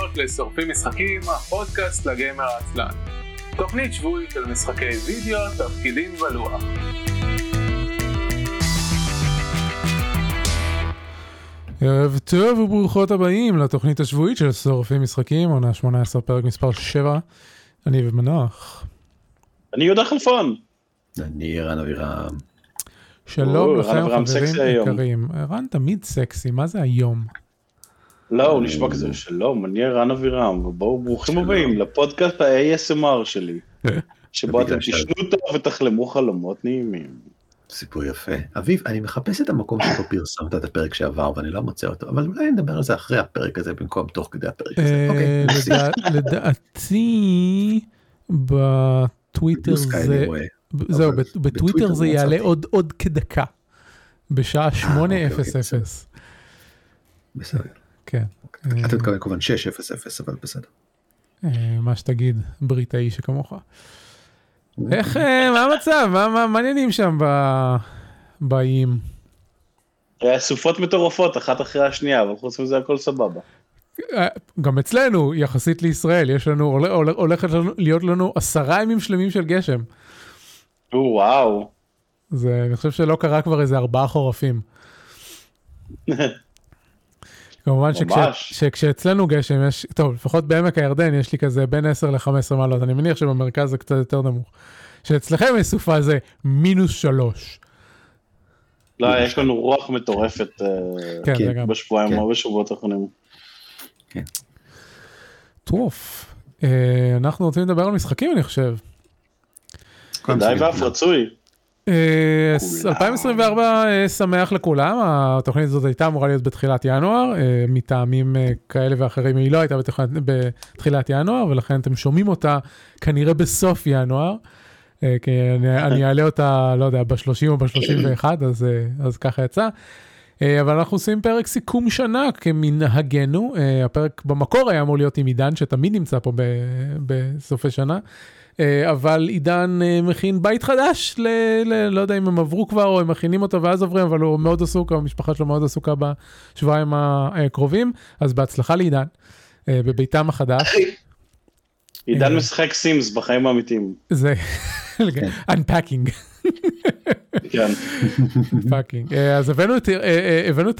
הבאות לשורפים משחקים, הפודקאסט לגיימר העצלן. תוכנית שבועית על משחקי וידאו, תפקידים ולוח. ערב טוב וברוכות הבאים לתוכנית השבועית של שורפים משחקים, עונה 18 פרק מספר 7. אני ומנוח. אני יהודה חלפון. אני ערן אבירם. שלום לכם חברים. יקרים. ערן תמיד סקסי, מה זה היום? לא, הוא נשמע כזה, שלום, אני ערן אבירם, ובואו ברוכים הבאים לפודקאסט ה-ASMR שלי, שבו אתם תשנו טוב ותחלמו חלומות נעימים. סיפור יפה. אביב, אני מחפש את המקום שבו פרסמת את הפרק שעבר ואני לא מוצא אותו, אבל אולי נדבר על זה אחרי הפרק הזה במקום תוך כדי הפרק הזה. אה, אוקיי, לדעתי בטוויטר זה. זהו, בטוויטר זה לא יעלה. עוד עוד כדקה. בשעה אוקיי, אוקיי, 8:00. בסדר. כן. אה, אתה מתכוון כמובן 600 אבל בסדר. אה, מה שתגיד, בריטאי שכמוך. איך, אה, מה המצב? מה העניינים שם באיים? סופות מטורפות, אחת אחרי השנייה, אבל חוץ מזה הכל סבבה. גם אצלנו, יחסית לישראל, יש לנו, הול- הול- הולכת לנו- להיות לנו עשרה ימים שלמים של גשם. או, וואו. זה, אני חושב שלא קרה כבר איזה ארבעה חורפים. כמובן. שכשאצלנו גשם יש, טוב, לפחות בעמק הירדן יש לי כזה בין 10 ל-15 מעלות, אני מניח שבמרכז זה קצת יותר נמוך. שאצלכם יש סופה זה מינוס שלוש. לא, יש לנו רוח מטורפת אה, כן, כן. בשבועיים כן. או בשבועות האחרונים. טרוף. אה, אנחנו רוצים לדבר על משחקים אני חושב. כדאי ואף רצוי. אה, כולם. 2024 אה, שמח לכולם, התוכנית הזאת הייתה אמורה להיות בתחילת ינואר, אה, מטעמים אה, כאלה ואחרים היא לא הייתה בתחילת, ינואר, ולכן אתם שומעים אותה כנראה בסוף ינואר, אה, כי אני, אעלה אותה, לא יודע, ב-30 או ב-31, אז, אה, אז ככה יצא. אה, אבל אנחנו עושים פרק סיכום שנה כמנהגנו, אה, הפרק במקור היה אמור להיות עם עידן שתמיד נמצא פה בסופי שנה. אה, אבל עידן אה, מכין בית חדש, ל, ל, לא יודע אם הם עברו כבר או הם מכינים אותו ואז עוברים, אבל הוא מאוד עסוק, המשפחה שלו מאוד עסוקה בשבועיים הקרובים, אז בהצלחה לעידן, אה, בביתם החדש. עידן אה. משחק סימס בחיים האמיתיים. זה unpacking. כן. אה, אז הבאנו את, אה,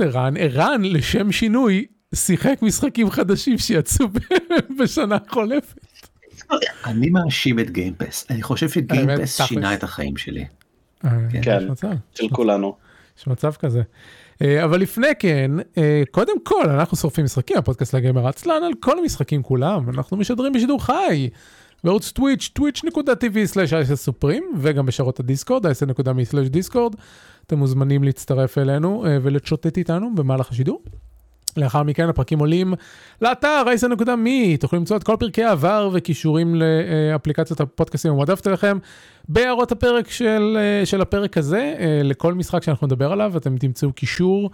אה, ערן, ערן לשם שינוי שיחק משחקים חדשים שיצאו בשנה החולפת. אני מאשים את גיימפס. אני חושב שגיימפס. שינה את החיים שלי. אה, כן. מצב. של כולנו. יש מצב כזה. אה, אבל לפני כן, אה, קודם כל, אנחנו שורפים משחקים, הפודקאסט לגמר עצלן על כל המשחקים כולם, אנחנו משדרים בשידור חי. בערוץ טוויץ', twitch.tv/isסופרים, וגם בשרות הדיסקורד, isn.me/דיסקורד. אתם מוזמנים להצטרף אלינו ולצ'וטט איתנו במהלך השידור. לאחר מכן הפרקים עולים לאתר isn.me, תוכלו למצוא את כל פרקי העבר וכישורים לאפליקציות הפודקאסטים המועדפת אליכם. בהערות הפרק של, של הפרק הזה, לכל משחק שאנחנו נדבר עליו, אתם תמצאו קישור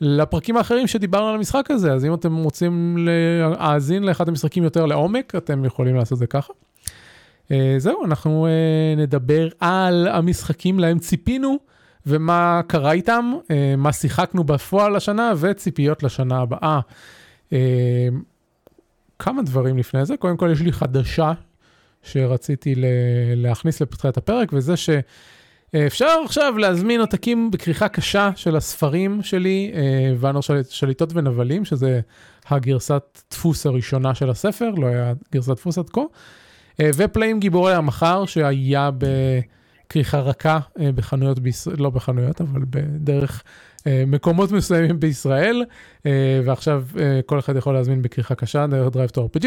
לפרקים האחרים שדיברנו על המשחק הזה, אז אם אתם רוצים להאזין לאחד המשחקים יותר לעומק, אתם יכולים לעשות זה ככה. אה, זהו, אנחנו אה, נדבר על המשחקים להם ציפינו, ומה קרה איתם, אה, מה שיחקנו בפועל השנה, וציפיות לשנה הבאה. אה, כמה דברים לפני זה, קודם כל יש לי חדשה שרציתי להכניס לפתחילת הפרק, וזה שאפשר עכשיו להזמין עותקים בכריכה קשה של הספרים שלי, אה, ואנור של- שליטות ונבלים, שזה הגרסת דפוס הראשונה של הספר, לא היה גרסת דפוס עד כה, אה, ופלאים גיבורי המחר, שהיה בכריכה רכה אה, בחנויות לא בחנויות, אבל בדרך אה, מקומות מסוימים בישראל, אה, ועכשיו כל אחד יכול להזמין בכריכה קשה דרך DriveThruRPG.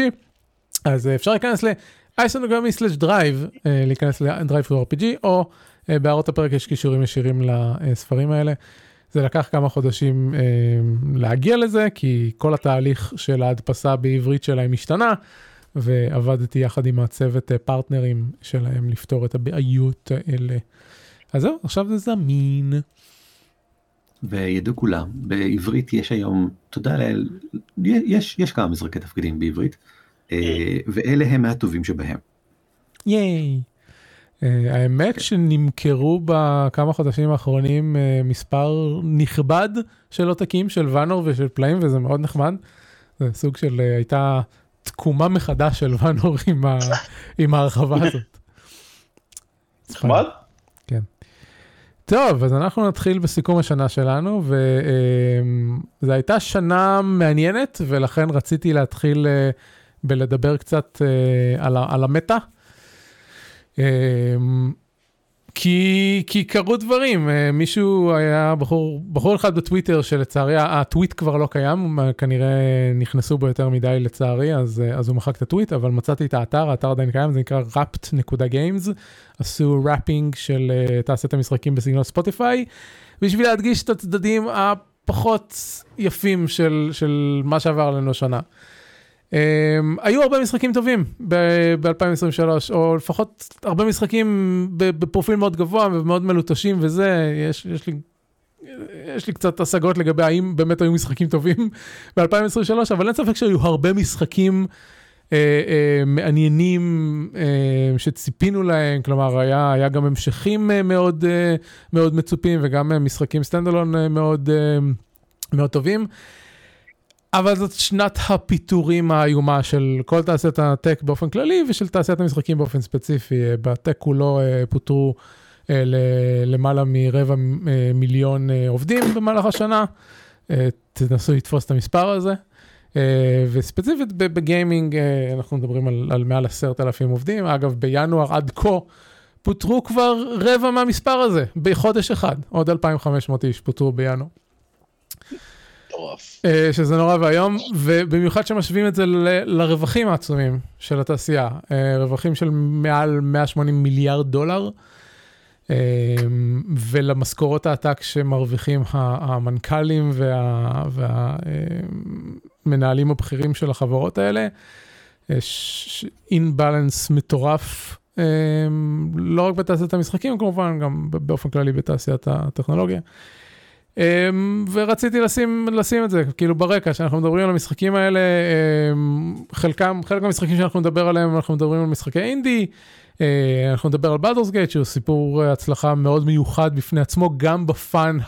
אז אפשר להיכנס ל-isonogrammy/drive, אה, להיכנס ל-DriveThruRPG, או בהערות הפרק יש קישורים ישירים לספרים האלה. זה לקח כמה חודשים אה, להגיע לזה, כי כל התהליך של ההדפסה בעברית שלהם השתנה, ועבדתי יחד עם הצוות אה, פרטנרים שלהם לפתור את הבעיות האלה. אז זהו, עכשיו זה זמין. וידעו כולם, בעברית יש היום, תודה לאל, יש, יש כמה מזרקי תפקידים בעברית, אה, ואלה הם מהטובים שבהם. ייי. אה, האמת שנמכרו בכמה חודשים האחרונים מספר נכבד של עותקים של ואנור ושל פלאים וזה מאוד נחמד. זה סוג של הייתה תקומה מחדש של ואנור עם, ה, עם ההרחבה הזאת. נחמד? כן. טוב, אז אנחנו נתחיל בסיכום השנה שלנו, וזו הייתה שנה מעניינת, ולכן רציתי להתחיל אה, בלדבר קצת אה, על, על המטה. אה, כי, כי קרו דברים, אה, מישהו היה בחור, בחור אחד בטוויטר שלצערי הטוויט כבר לא קיים, כנראה נכנסו בו יותר מדי לצערי, אז, אה, אז הוא מחק את הטוויט, אבל מצאתי את האתר, האתר עדיין קיים, זה נקרא rapt.games, עשו wrapping של אה, תעשיית המשחקים בסגנון Spotify, בשביל להדגיש את הצדדים הפחות יפים של, של מה שעבר עלינו השנה. אמ, היו הרבה משחקים טובים ב-2023, או לפחות הרבה משחקים בפרופיל מאוד גבוה ומאוד מלוטשים וזה, יש, יש לי... יש לי קצת השגות לגבי האם באמת היו משחקים טובים ב-2023, אבל אין ספק שהיו הרבה משחקים אה, אה, מעניינים אה, שציפינו להם, כלומר היה, היה גם המשכים אה, מאוד, אה, מאוד מצופים וגם אה, משחקים סטנדלון אה, מאוד, אה, מאוד טובים. אבל זאת שנת הפיטורים האיומה של כל תעשיית הטק באופן כללי ושל תעשיית המשחקים באופן ספציפי. אה, בטק כולו אה, פוטרו אה, למעלה מרבע מיליון עובדים במהלך השנה. תנסו לתפוס את המספר הזה. וספציפית בגיימינג אנחנו מדברים על, על מעל עשרת אלפים עובדים. אגב, בינואר עד כה פוטרו כבר רבע מהמספר הזה בחודש אחד. עוד 2,500 איש פוטרו בינואר. מטורף. אה, שזה נורא ואיום, ובמיוחד שמשווים את זה ל- לרווחים העצומים של התעשייה, אה, רווחים של מעל 180 מיליארד דולר, אה, ולמשכורות העתק שמרוויחים המנכ"לים והמנהלים הבכירים של החברות האלה. יש אינבלנס מטורף, לא רק בתעשיית המשחקים כמובן, גם באופן כללי בתעשיית הטכנולוגיה. Um, ורציתי לשים, לשים את זה כאילו ברקע שאנחנו מדברים על המשחקים האלה um, חלקם חלק מהמשחקים שאנחנו נדבר עליהם אנחנו מדברים על משחקי אינדי uh, אנחנו נדבר על בלדורס גייט שהוא סיפור הצלחה מאוד מיוחד בפני עצמו גם בפאן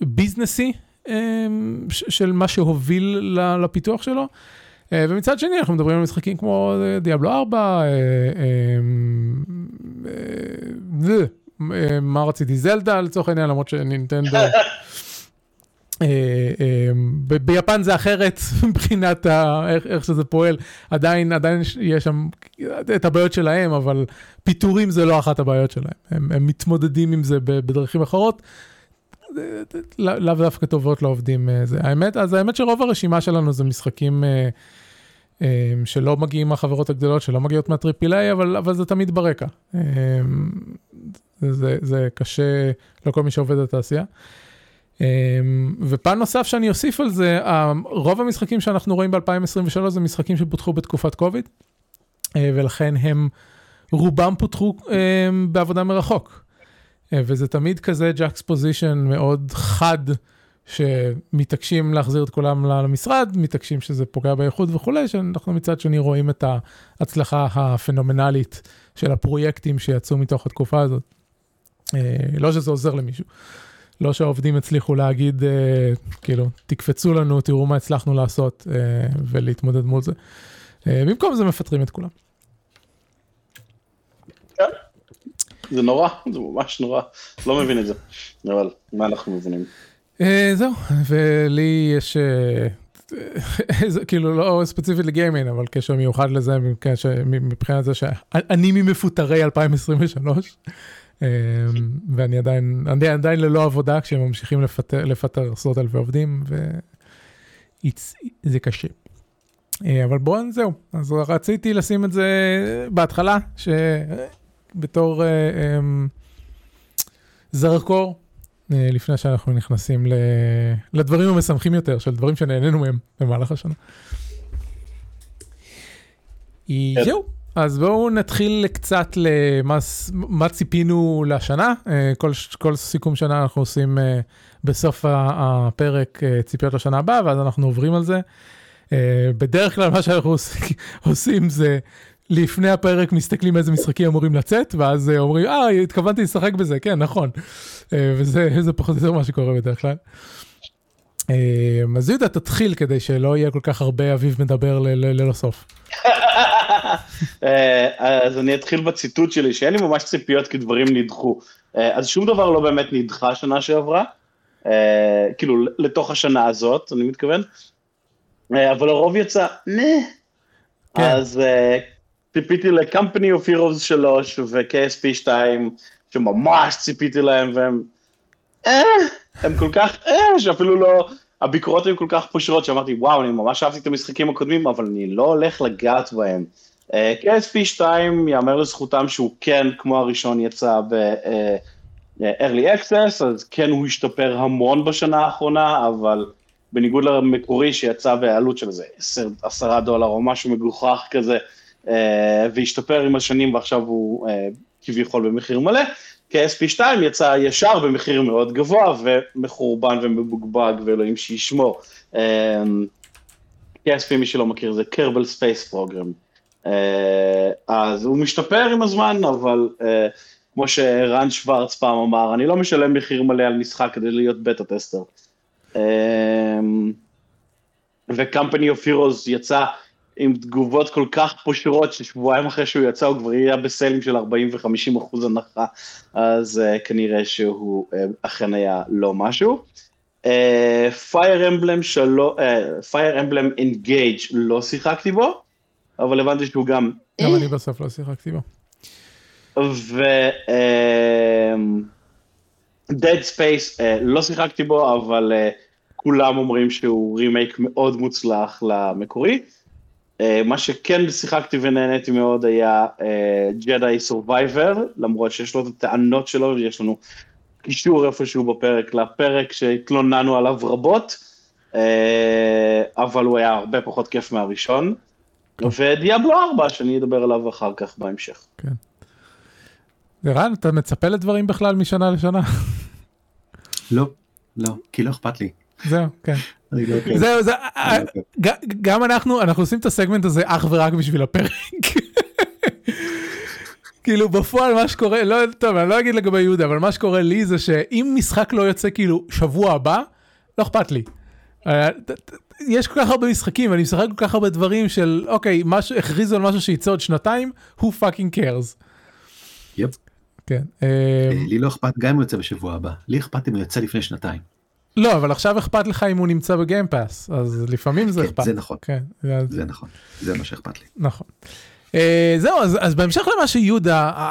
הביזנסי um, של מה שהוביל לפיתוח שלו. Uh, ומצד שני אנחנו מדברים על משחקים כמו דיאבלו 4, uh, um, uh, מה רציתי? זלדה לצורך העניין, למרות שנינטנדו... אה, אה, ביפן זה אחרת מבחינת איך שזה פועל, עדיין עדיין יש שם את הבעיות שלהם, אבל פיטורים זה לא אחת הבעיות שלהם, הם, הם מתמודדים עם זה בדרכים אחרות, לאו דווקא טובות לעובדים. זה האמת, אז האמת שרוב הרשימה שלנו זה משחקים שלא מגיעים מהחברות הגדולות, שלא מגיעות מהטריפל איי, אבל, אבל זה תמיד ברקע. זה, זה קשה לכל מי שעובד בתעשייה. אמ, ופן נוסף שאני אוסיף על זה, רוב המשחקים שאנחנו רואים ב-2023 זה משחקים שפותחו בתקופת קוביד, אה, ולכן הם רובם פותחו אמ, בעבודה מרחוק. אה, וזה תמיד כזה ג'קס פוזיישן מאוד חד, שמתעקשים להחזיר את כולם למשרד, מתעקשים שזה פוגע באיכות וכולי, שאנחנו מצד שני רואים את ההצלחה הפנומנלית של הפרויקטים שיצאו מתוך התקופה הזאת. אה, לא שזה עוזר למישהו. לא שהעובדים הצליחו להגיד, אה, כאילו, תקפצו לנו, תראו מה הצלחנו לעשות אה, ולהתמודד מול זה. במקום זה מפטרים את כולם. כן. זה נורא, זה ממש נורא. לא מבין את זה, אבל מה אנחנו מבינים? זהו, ולי יש, כאילו לא ספציפית לגיימינג, אבל קשר מיוחד לזה מבחינת זה שאני ממפוטרי 2023. אמ, ואני עדיין, אני עדיין ללא עבודה כשהם ממשיכים לפטר, לפטר עשרות אלפי עובדים, וזה קשה. אה, אבל בואו, זהו, אז רציתי לשים את זה בהתחלה, שבתור uh, um, זרקור, uh, לפני שאנחנו נכנסים. לדברים המשמחים יותר, של דברים שנהנינו מהם במהלך השנה. כן. זהו. אז בואו נתחיל קצת למה ציפינו לשנה. אה, כל, כל סיכום שנה אנחנו עושים אה, בסוף הפרק אה, ציפיות לשנה הבאה, ואז אנחנו עוברים על זה. בדרך כלל מה שאנחנו עושים זה לפני הפרק מסתכלים איזה משחקים אמורים לצאת, ואז אומרים, אה, התכוונתי לשחק בזה, כן, נכון. וזה פחות או יותר מה שקורה בדרך כלל. אז יהודה תתחיל כדי שלא יהיה כל כך הרבה אביב מדבר ללא סוף. אה, אז אני אתחיל בציטוט שלי, שאין לי ממש ציפיות כי דברים נדחו. אה, אז שום דבר לא באמת נדחה שנה שעברה, אה, כאילו לתוך השנה הזאת, אני מתכוון, אבל הרוב יצא, נה. כן. אז ציפיתי ל-Company of Heroes 3 ו-KSP 2, שממש ציפיתי להם, והם, אה, הם כל כך, אה, שאפילו לא, הביקורות היו כל כך פושרות, שאמרתי, וואו, אני ממש אהבתי את המשחקים הקודמים, אבל אני לא הולך לגעת בהם. אה, KSP 2, יאמר לזכותם שהוא כן, כמו הראשון, יצא ב-early access, אז כן הוא השתפר המון בשנה האחרונה, אבל בניגוד למקורי שיצא בעלות של איזה 10, 10 דולר או משהו מגוחך כזה, אה, והשתפר עם השנים ועכשיו הוא אה, כביכול במחיר מלא, KSP2 יצא ישר במחיר מאוד גבוה ומחורבן ומבוגבג ואלוהים שישמור. אה, KSP מי שלא מכיר זה Kerbal Space Program. אז הוא משתפר עם הזמן, אבל אה, כמו שרן שוורץ פעם אמר, אני לא משלם מחיר מלא על משחק כדי להיות beta tester. ו-Company of Heroes יצא עם תגובות כל כך פושרות, ששבועיים אחרי שהוא יצא הוא כבר היה בסלים של 40 ו-50 אחוז הנחה, אז אה, כנראה שהוא אה, אכן היה לא משהו. Fire Emblem שלו, Fire Emblem Engage לא שיחקתי בו, אבל הבנתי שהוא גם... גם אני בסוף לא שיחקתי בו. ו... Dead Space אה, לא שיחקתי בו, אבל אה, כולם אומרים שהוא רימייק מאוד מוצלח למקורי. אה, מה שכן שיחקתי ונהניתי מאוד היה Jedi Survivor, למרות שיש לו את הטענות שלו, ויש לנו קישור איפשהו בפרק לפרק שהתלוננו עליו רבות, אבל הוא היה הרבה פחות כיף מהראשון. ו Diablo 4, שאני אדבר עליו אחר כך בהמשך. כן. ערן, אתה מצפה לדברים בכלל משנה לשנה? לא, לא, כי לא אכפת לי. זהו, כן. לא כן. זהו, זה, ג- גם אנחנו, אנחנו עושים את הסגמנט הזה אך ורק בשביל הפרק. כאילו בפועל מה שקורה, לא, טוב, אני לא אגיד לגבי יהודה, אבל מה שקורה לי זה שאם משחק לא יוצא כאילו שבוע הבא, לא אכפת לי. יש כל כך הרבה משחקים, אני משחק כל כך הרבה דברים של, אוקיי, משהו, הכריזו על משהו שיצא עוד שנתיים, who fucking cares. יפ. כן. אה, אה, לי לא אכפת גם אם הוא יוצא בשבוע הבא, לי אכפת אם הוא יוצא לפני שנתיים. לא, אבל עכשיו אכפת לך אם הוא נמצא בגיימפאס, אז לפעמים זה כן, אכפת. זה נכון. כן, זה נכון, זה מה שאכפת לי. נכון. אה, זהו, אז, אז בהמשך למה שיהודה,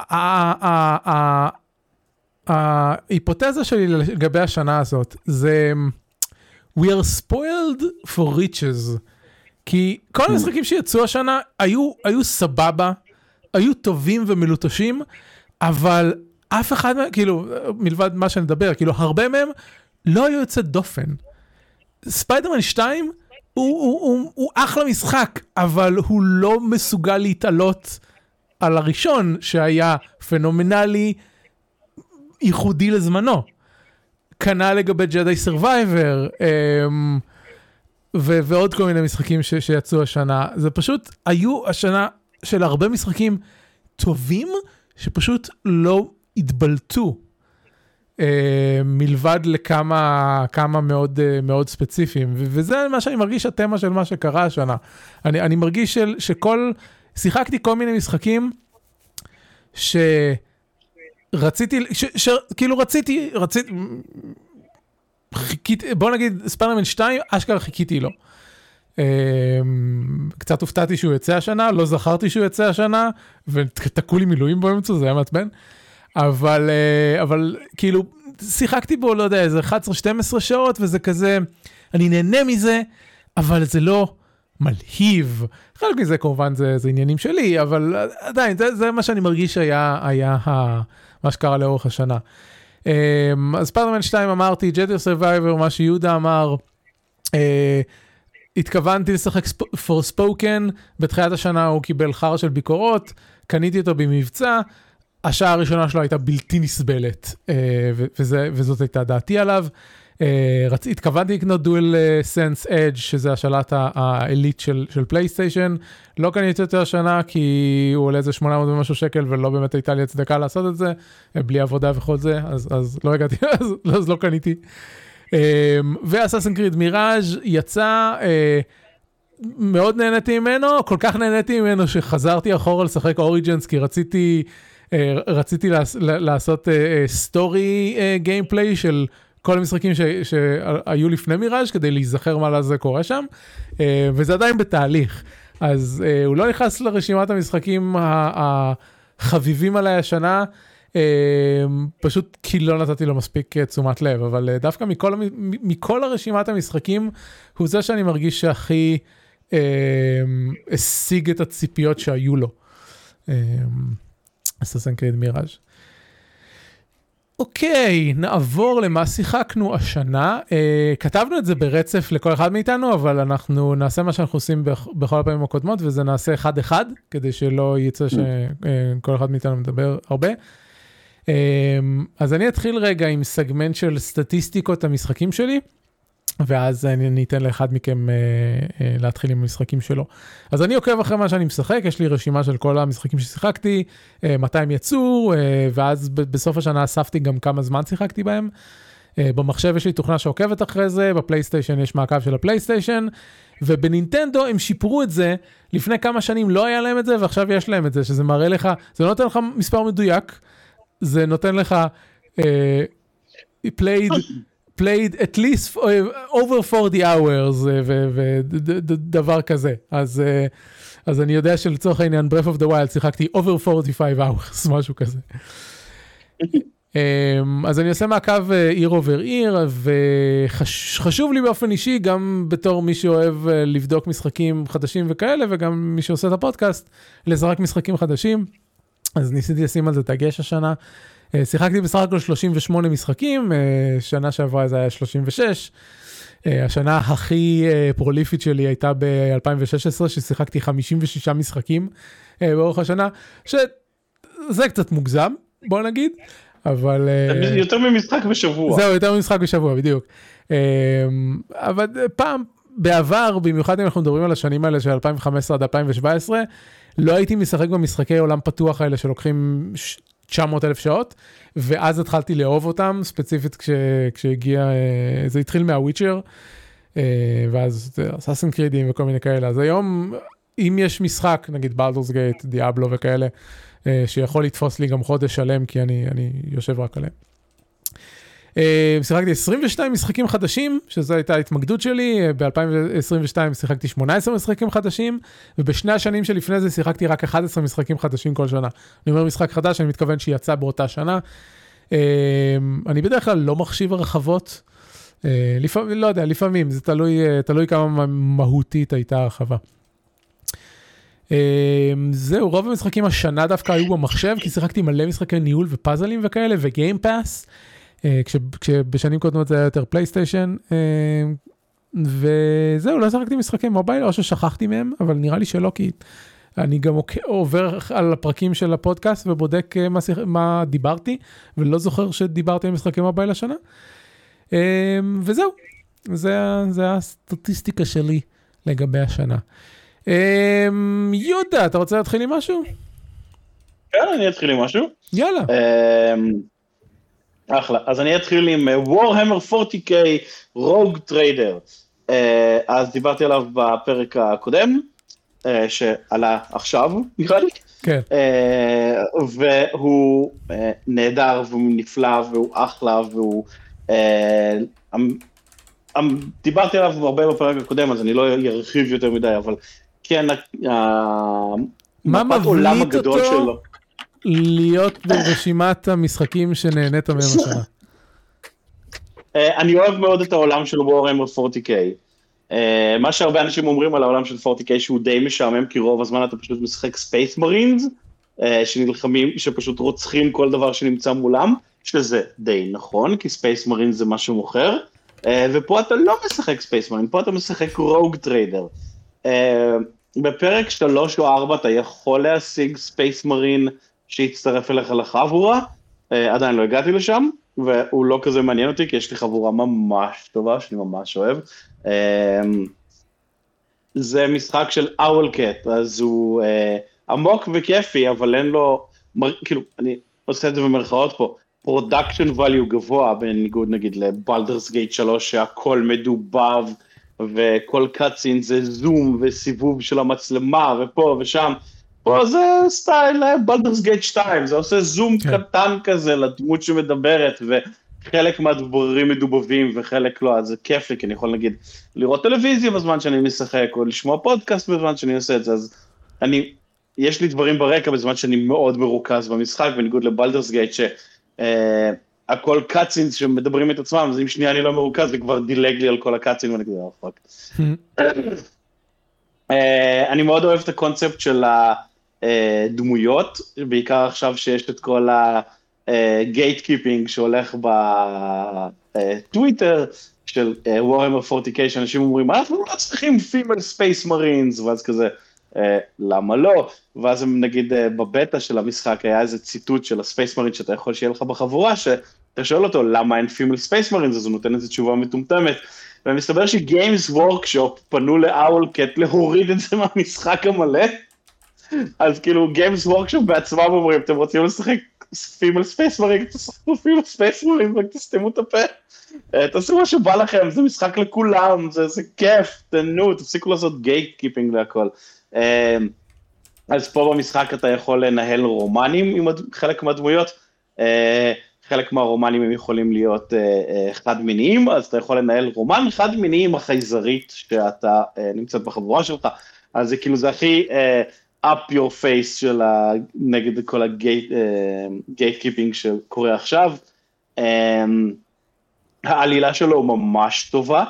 ההיפותזה שלי לגבי השנה הזאת זה We are spoiled for riches. כי כל המשחקים שיצאו השנה היו, היו סבבה, היו טובים ומלוטשים, אבל אף אחד מהם, כאילו, מלבד מה שנדבר, כאילו, הרבה מהם לא היו יוצא דופן. ספיידרמן 2 הוא, הוא, הוא, הוא אחלה משחק, אבל הוא לא מסוגל להתעלות על הראשון שהיה פנומנלי, ייחודי לזמנו. כנ"ל לגבי Jedi Survivor, אמ, ועוד כל מיני משחקים ש- שיצאו השנה. זה פשוט, היו השנה של הרבה משחקים טובים, שפשוט לא התבלטו. אה, מלבד לכמה כמה מאוד אה, מאוד ספציפיים ו- וזה מה שאני מרגיש התמה של מה שקרה השנה. אני, אני מרגיש של, שכל שיחקתי כל מיני משחקים שרציתי ש, ש, כאילו רציתי רציתי חיכיתי בוא נגיד ספיידרמן 2 אשכרה חיכיתי לו. אה, קצת הופתעתי שהוא יוצא השנה לא זכרתי שהוא יוצא השנה ותקעו לי מילואים באמצע זה היה מעצבן. אבל אה, אבל כאילו שיחקתי בו לא יודע איזה 11-12 שעות וזה כזה אני נהנה מזה אבל זה לא מלהיב חלק מזה כמובן זה, זה עניינים שלי אבל עדיין זה, זה מה שאני מרגיש היה היה ה, מה שקרה לאורך השנה. אה, אז ספיידרמן 2 אמרתי Jedi Survivor מה שיהודה אמר. אה, התכוונתי לשחק פור ספוקן בתחילת השנה הוא קיבל חרא של ביקורות קניתי אותו במבצע. השעה הראשונה שלו הייתה בלתי נסבלת, אה, וזה, וזאת הייתה דעתי עליו. אה, רצ... התכוונתי לקנות דואל סנס אדג' שזה השלט העילית של, של פלייסטיישן, לא קניתי אותו השנה כי הוא עולה איזה 800 ומשהו שקל ולא באמת הייתה לי הצדקה לעשות את זה, אה, בלי עבודה וכל זה, אז, אז לא הגעתי, אז, אז לא קניתי. ו Assassin's Creed Mirage יצא, אה, מאוד נהניתי ממנו, כל כך נהניתי ממנו שחזרתי אחורה לשחק Origins כי רציתי, אה, רציתי לעש, לעשות story gameplay של כל המשחקים שהיו לפני מיראז' כדי להיזכר מה לעזאזל קורה שם, וזה עדיין בתהליך. אז הוא לא נכנס לרשימת המשחקים החביבים עליי השנה. אמ, פשוט כי לא נתתי לו מספיק אה, תשומת לב, אבל אה, דווקא מכל, מכל הרשימת המשחקים, הוא זה שאני מרגיש שהכי השיג את הציפיות שהיו לו. אססן קריד מיראז'. אוקיי, נעבור למה שיחקנו השנה. אה, כתבנו את זה ברצף לכל אחד מאיתנו, אבל אנחנו נעשה מה שאנחנו עושים בכל הפעמים הקודמות, וזה נעשה אחד-אחד, כדי שלא יצא שכל אחד מאיתנו מדבר הרבה. אמ, אז אני אתחיל רגע עם סגמנט של סטטיסטיקות המשחקים שלי, ואז אני אתן לאחד מכם אה, אה, להתחיל עם המשחקים שלו. אז אני עוקב אחרי מה שאני משחק, יש לי רשימה של כל המשחקים ששיחקתי, אה, מתי הם יצאו, ואז בסוף השנה אספתי גם כמה זמן שיחקתי בהם. במחשב יש לי תוכנה שעוקבת אחרי זה, בפלייסטיישן יש מעקב של הפלייסטיישן, ובנינטנדו הם שיפרו את זה, לפני כמה שנים לא היה להם את זה, ועכשיו יש להם את זה, שזה מראה לך, זה לא נותן לך מספר מדויק, זה נותן לך uh, played, played at least over 40 hours ודבר כזה. אז, uh, אז אני יודע שלצורך העניין Breath of the Wild שיחקתי over 45 hours, משהו כזה. um, אז אני עושה מעקב עיר עובר עיר, וחשוב לי באופן אישי, גם בתור מי שאוהב לבדוק משחקים חדשים וכאלה, וגם מי שעושה את הפודקאסט, לזרק משחקים חדשים. אז ניסיתי לשים על זה דגש השנה. אה, שיחקתי בסך הכל 38 משחקים, אה, שנה שעברה זה היה 36. אה, השנה הכי פרוליפית שלי הייתה ב-2016, ששיחקתי 56 משחקים באורך השנה, שזה קצת מוגזם, בוא נגיד, אבל... יותר ממשחק בשבוע. זהו, יותר ממשחק בשבוע, בדיוק. אבל פעם, בעבר, במיוחד אם אנחנו מדברים על השנים האלה של 2015 עד 2017, לא הייתי משחק במשחקי עולם פתוח האלה שלוקחים 900 אלף שעות, ואז התחלתי לאהוב אותם, ספציפית כש, כשהגיע, אה, זה התחיל מהוויצ'ר, אה, ואז אסאסן קרידים וכל מיני כאלה, אז היום, אם יש משחק, נגיד בלדורס גייט, דיאבלו וכאלה, אה, שיכול לתפוס לי גם חודש שלם, כי אני, אני יושב רק עליהם. אה, שיחקתי 22 משחקים חדשים, שזו הייתה ההתמקדות שלי, אה, ב-2022 שיחקתי 18 משחקים חדשים, ובשני השנים שלפני זה שיחקתי רק 11 משחקים חדשים כל שנה. אני אומר משחק חדש, אני מתכוון שיצא באותה שנה. אה, אני בדרך כלל לא מחשיב הרחבות, לפעמים, לא יודע, לפעמים, זה תלוי, תלוי כמה מהותית הייתה הרחבה. זהו, רוב המשחקים השנה דווקא היו במחשב, כי שיחקתי מלא משחקי ניהול ופאזלים וכאלה, וגיימפאס. אה, כשבשנים קודמות זה היה יותר פלייסטיישן. אה, וזהו, לא שחקתי משחקי מובייל, או ששכחתי מהם, אבל נראה לי שלא, כי אני גם עובר על הפרקים של הפודקאסט ובודק אה, מה, מה דיברתי, ולא זוכר שדיברתי על משחקי מובייל השנה. וזהו, זה, זה הסטטיסטיקה שלי לגבי השנה. יהודה, אתה רוצה להתחיל עם משהו? כן, אני אתחיל עם משהו. יאללה. אחלה, אז אני אתחיל עם Warhammer 40K Rogue Trader. אז דיברתי עליו בפרק הקודם, אה, שעלה עכשיו, נראה לי. כן. והוא נהדר והוא נפלא והוא אחלה והוא... אמ, אמ, דיברתי עליו הרבה בפרק הקודם, אז אני לא ארחיב יותר מדי, אבל כן, מה מבליט אותו? שלו. להיות ברשימת המשחקים שנהנית מהם השנה? אה, אני אוהב מאוד את העולם של Warhammer 40K. אה, מה שהרבה אנשים אומרים על העולם של 40K שהוא די משעמם, כי רוב הזמן אתה פשוט משחק Space Marines, אה, שנלחמים, שפשוט רוצחים כל דבר שנמצא מולם, שזה די נכון, כי Space Marines זה מה שמוכר, ופה אתה לא משחק Space Marines, פה אתה משחק Rogue Trader. בפרק 3 או 4 אתה יכול להשיג Space Marine שיצטרף אליך לחבורה, אה, עדיין לא הגעתי לשם, והוא לא כזה מעניין אותי, כי יש לי חבורה ממש טובה, שאני ממש אוהב. אה, זה משחק של Owlcat, אז הוא אה, עמוק וכיפי, אבל אין לו, מר, כאילו, אני עושה את זה במרכאות פה, production value גבוה, בניגוד נגיד ל Baldur's Gate 3, שהכל מדובב, וכל cutscene זה זום וסיבוב של המצלמה, ופה ושם. פה זה סטייל Baldur's Gate 2, זה עושה זום כן. קטן כזה לדמות שמדברת, וחלק מהדברים מדובבים וחלק לא, אז זה כיף לי, כי אני יכול נגיד לראות טלוויזיה בזמן שאני משחק, או לשמוע פודקאסט בזמן שאני עושה את זה, אז אני, יש לי דברים ברקע בזמן שאני מאוד מרוכז במשחק, בניגוד ל Baldur's Gate, שהכל cutscenes שמדברים את עצמם, אז אם שנייה אני לא מרוכז, זה כבר דילג לי על כל ה cutscene, ואני כזה, "אה, fuck. אה, אני מאוד אוהב את הקונספט של הדמויות, בעיקר עכשיו שיש את כל ה gatekeeping שהולך בטוויטר של Warhammer 40K, שאנשים אומרים, אנחנו לא צריכים female Space Marines, ואז כזה, "אה, למה לא? ואז הם נגיד אה, בבטא של המשחק היה איזה ציטוט של ה Space Marines שאתה יכול שיהיה לך בחבורה, שאתה שואל אותו למה אין female Space Marines, אז הוא נותן איזה תשובה מטומטמת. ומסתבר ש Games Workshop פנו ל Owlcat להוריד את זה מהמשחק המלא. אז כאילו Games Workshop בעצמם אומרים, אתם רוצים לשחק female Space Marines, תשחקו female Space Marines, רק תסתמו את הפה. אה, תעשו מה שבא לכם, זה משחק לכולם, זה, זה כיף, תנו, תפסיקו לעשות gatekeeping והכל. אה, אז פה במשחק אתה יכול לנהל רומנים עם חלק מהדמויות. אה, חלק מהרומנים הם יכולים להיות אה, אה, חד-מיניים, אז אתה יכול לנהל רומן חד-מיני עם החייזרית שאתה נמצאת בחבורה שלך. אז זה כאילו זה הכי up your face של ה... נגד כל ה gatekeeping שקורה עכשיו. אה, העלילה שלו ממש טובה.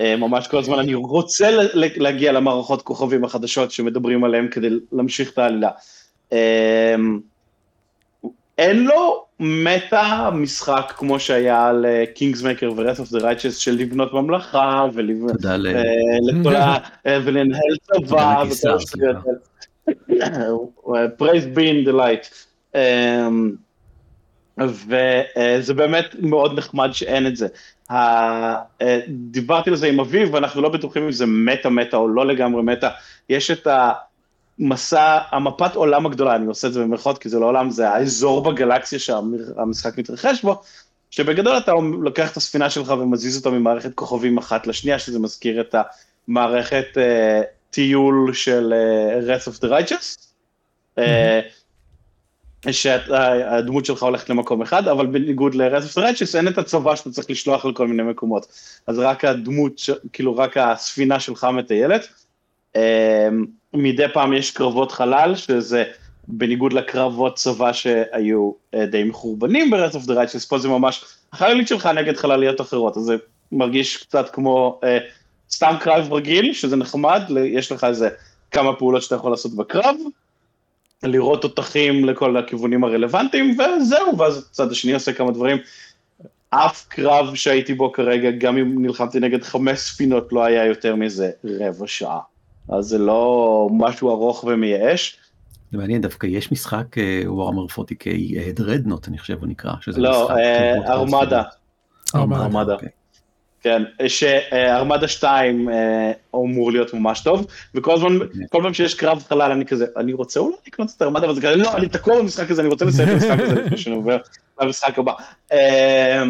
אה, ממש כל הזמן אני רוצה להגיע למערכות כוכבים החדשות שמדברים עליהם כדי להמשיך את העלילה. אה, אין לו מטה משחק כמו שהיה לקינגסמקר ו-Red of the Righteous של לבנות ממלכה. ולנהל צבא וכל השטויות האלה. Praise be in the light. אמ, וזה באמת מאוד נחמד שאין את זה. אה, דיברתי על זה עם אביב, ואנחנו לא בטוחים אם זה מטה מטה או לא לגמרי מטה. יש את המסע, המפת עולם הגדולה, אני עושה את זה במרכאות כי זה לא עולם, זה האזור בגלקסיה שהמשחק מתרחש בו, שבגדול אתה לוקח את הספינה שלך ומזיז אותה ממערכת כוכבים אחת לשנייה, שזה מזכיר את המערכת אה, טיול של אה, Wrath of the Righteous. אה, שהדמות שלך הולכת למקום אחד, אבל בניגוד ל-Red of the Righteous אין את הצבא שאתה צריך לשלוח לכל מיני מקומות. אז רק הדמות, כאילו רק הספינה שלך מטיילת. אה, מדי פעם יש קרבות חלל, שזה בניגוד לקרבות צבא שהיו אה, די מחורבנים ב-Red of the Righteous, פה זה ממש החללית שלך נגד חלליות אחרות, אז זה מרגיש קצת כמו אה, סתם קרב רגיל, שזה נחמד, יש לך איזה כמה פעולות שאתה יכול לעשות בקרב, לראות תותחים לכל הכיוונים הרלוונטיים, וזהו, ואז הצד השני עושה כמה דברים. אף קרב שהייתי בו כרגע, גם אם נלחמתי נגד חמש ספינות, לא היה יותר מזה רבע שעה. אז זה לא משהו ארוך ומייאש. זה מעניין, דווקא יש משחק וורמר 40K, דרדנוט אני חושב הוא נקרא, שזה לא, משחק קרבות ארמדה. ארמדה. כן, שארמדה 2 אה, אמור להיות ממש טוב, וכל הזמן, כל פעם שיש קרב חלל אני כזה, אני רוצה אולי לקנות את ארמדה, וזה כזה, לא, אני תקוע במשחק הזה, אני רוצה לסיים את המשחק הזה לפני שאני עובר למשחק הבא. אה,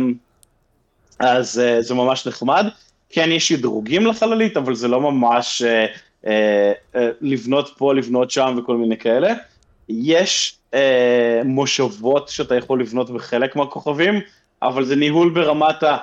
אז אה, זה ממש נחמד. כן, יש שדרוגים לחללית, אבל זה לא ממש אה, אה, אה, לבנות פה, לבנות שם וכל מיני כאלה. יש אה, מושבות שאתה יכול לבנות בחלק מהכוכבים, אבל זה ניהול ברמת ה...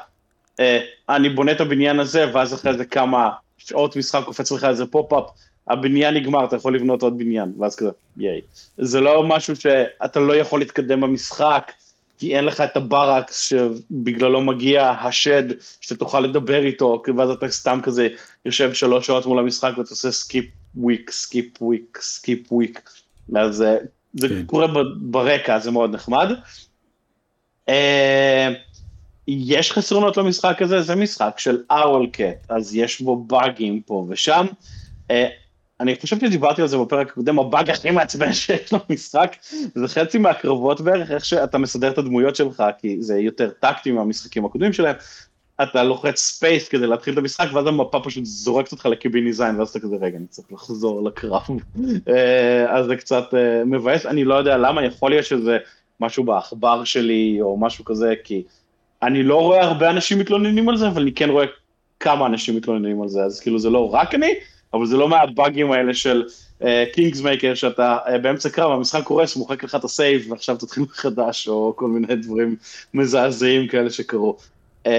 אה, אני בונה את הבניין הזה, ואז אחרי זה כמה שעות משחק קופץ לך איזה pop-up, הבניין נגמר, אתה יכול לבנות עוד בניין, ואז כזה, ייי. זה לא משהו שאתה לא יכול להתקדם במשחק, כי אין לך את ה barracks שבגללו מגיע השד, שתוכל לדבר איתו, ואז אתה סתם כזה יושב שלוש שעות מול המשחק ואתה עושה skip week, skip week, skip week. אז אה, זה כן. קורה ברקע, זה מאוד נחמד. אה, יש חסרונות למשחק הזה, זה משחק של Owlcat, אז יש בו באגים פה ושם. אה, אני חושב שדיברתי על זה בפרק הקודם, הבאג הכי מעצבן שיש למשחק, זה חצי מהקרבות בערך, איך שאתה מסדר את הדמויות שלך, כי זה יותר טקטי מהמשחקים הקודמים שלהם. אתה לוחץ space כדי להתחיל את המשחק, ואז המפה פשוט זורקת אותך לקיביני זין, ואז אתה כזה, רגע, אני צריך לחזור לקרב. אה, אז זה קצת אה, מבאס, אני לא יודע למה, יכול להיות שזה משהו בעכבר שלי או משהו כזה, כי אני לא רואה הרבה אנשים מתלוננים על זה, אבל אני כן רואה כמה אנשים מתלוננים על זה, אז כאילו זה לא רק אני, אבל זה לא מהבאגים האלה של Kingmaker, אה, שאתה אה, באמצע קרב, המשחק קורס, מוחק לך את ה save, ועכשיו תתחיל מחדש, או כל מיני דברים מזעזעים כאלה שקרו. אה,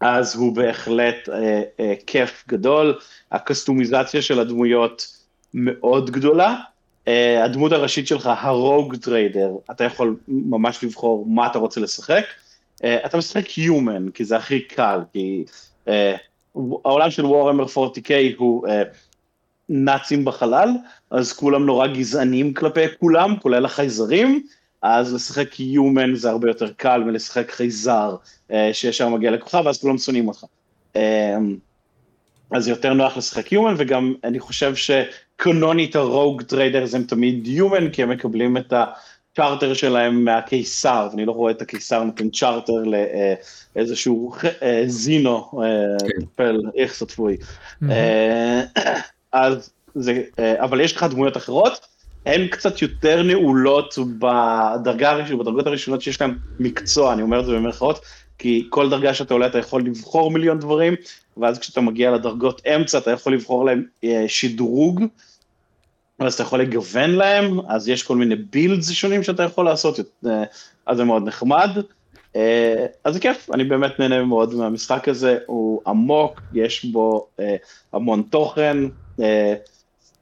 אז הוא בהחלט אה, אה, כיף גדול, הקסטומיזציה של הדמויות מאוד גדולה. אה, הדמות הראשית שלך, ה Rogue Trader, אתה יכול ממש לבחור מה אתה רוצה לשחק. אה, אתה משחק Human, כי זה הכי קל, כי אה, העולם של Warhammer 40K הוא אה, נאצים בחלל, אז כולם נורא גזענים כלפי כולם, כולל החייזרים, אז לשחק Human זה הרבה יותר קל מלשחק חייזר, אה, שישר מגיע לכוכב, ואז כולם שונאים אותך. אה, אז יותר נוח לשחק Human, וגם אני חושב שקנונית ה Rogue Traders הם תמיד Human, כי הם מקבלים את הצ'ארטר שלהם מהקיסר, ואני לא רואה את הקיסר נותן צ'ארטר לאיזשהו זינו, פל, איך סטפוי. אז זה, אבל יש לך דמויות אחרות, הן קצת יותר נעולות בדרגה הראשונה, בדרגות הראשונות שיש להן מקצוע, אני אומר את זה במרכאות, כי כל דרגה שאתה עולה אתה יכול לבחור מיליון דברים, ואז כשאתה מגיע לדרגות אמצע אתה יכול לבחור להם שדרוג, אז אתה יכול לגוון להם, אז יש כל מיני בילדס שונים שאתה יכול לעשות, אז זה מאוד נחמד. אז זה כיף, אני באמת נהנה מאוד מהמשחק הזה, הוא עמוק, יש בו המון תוכן,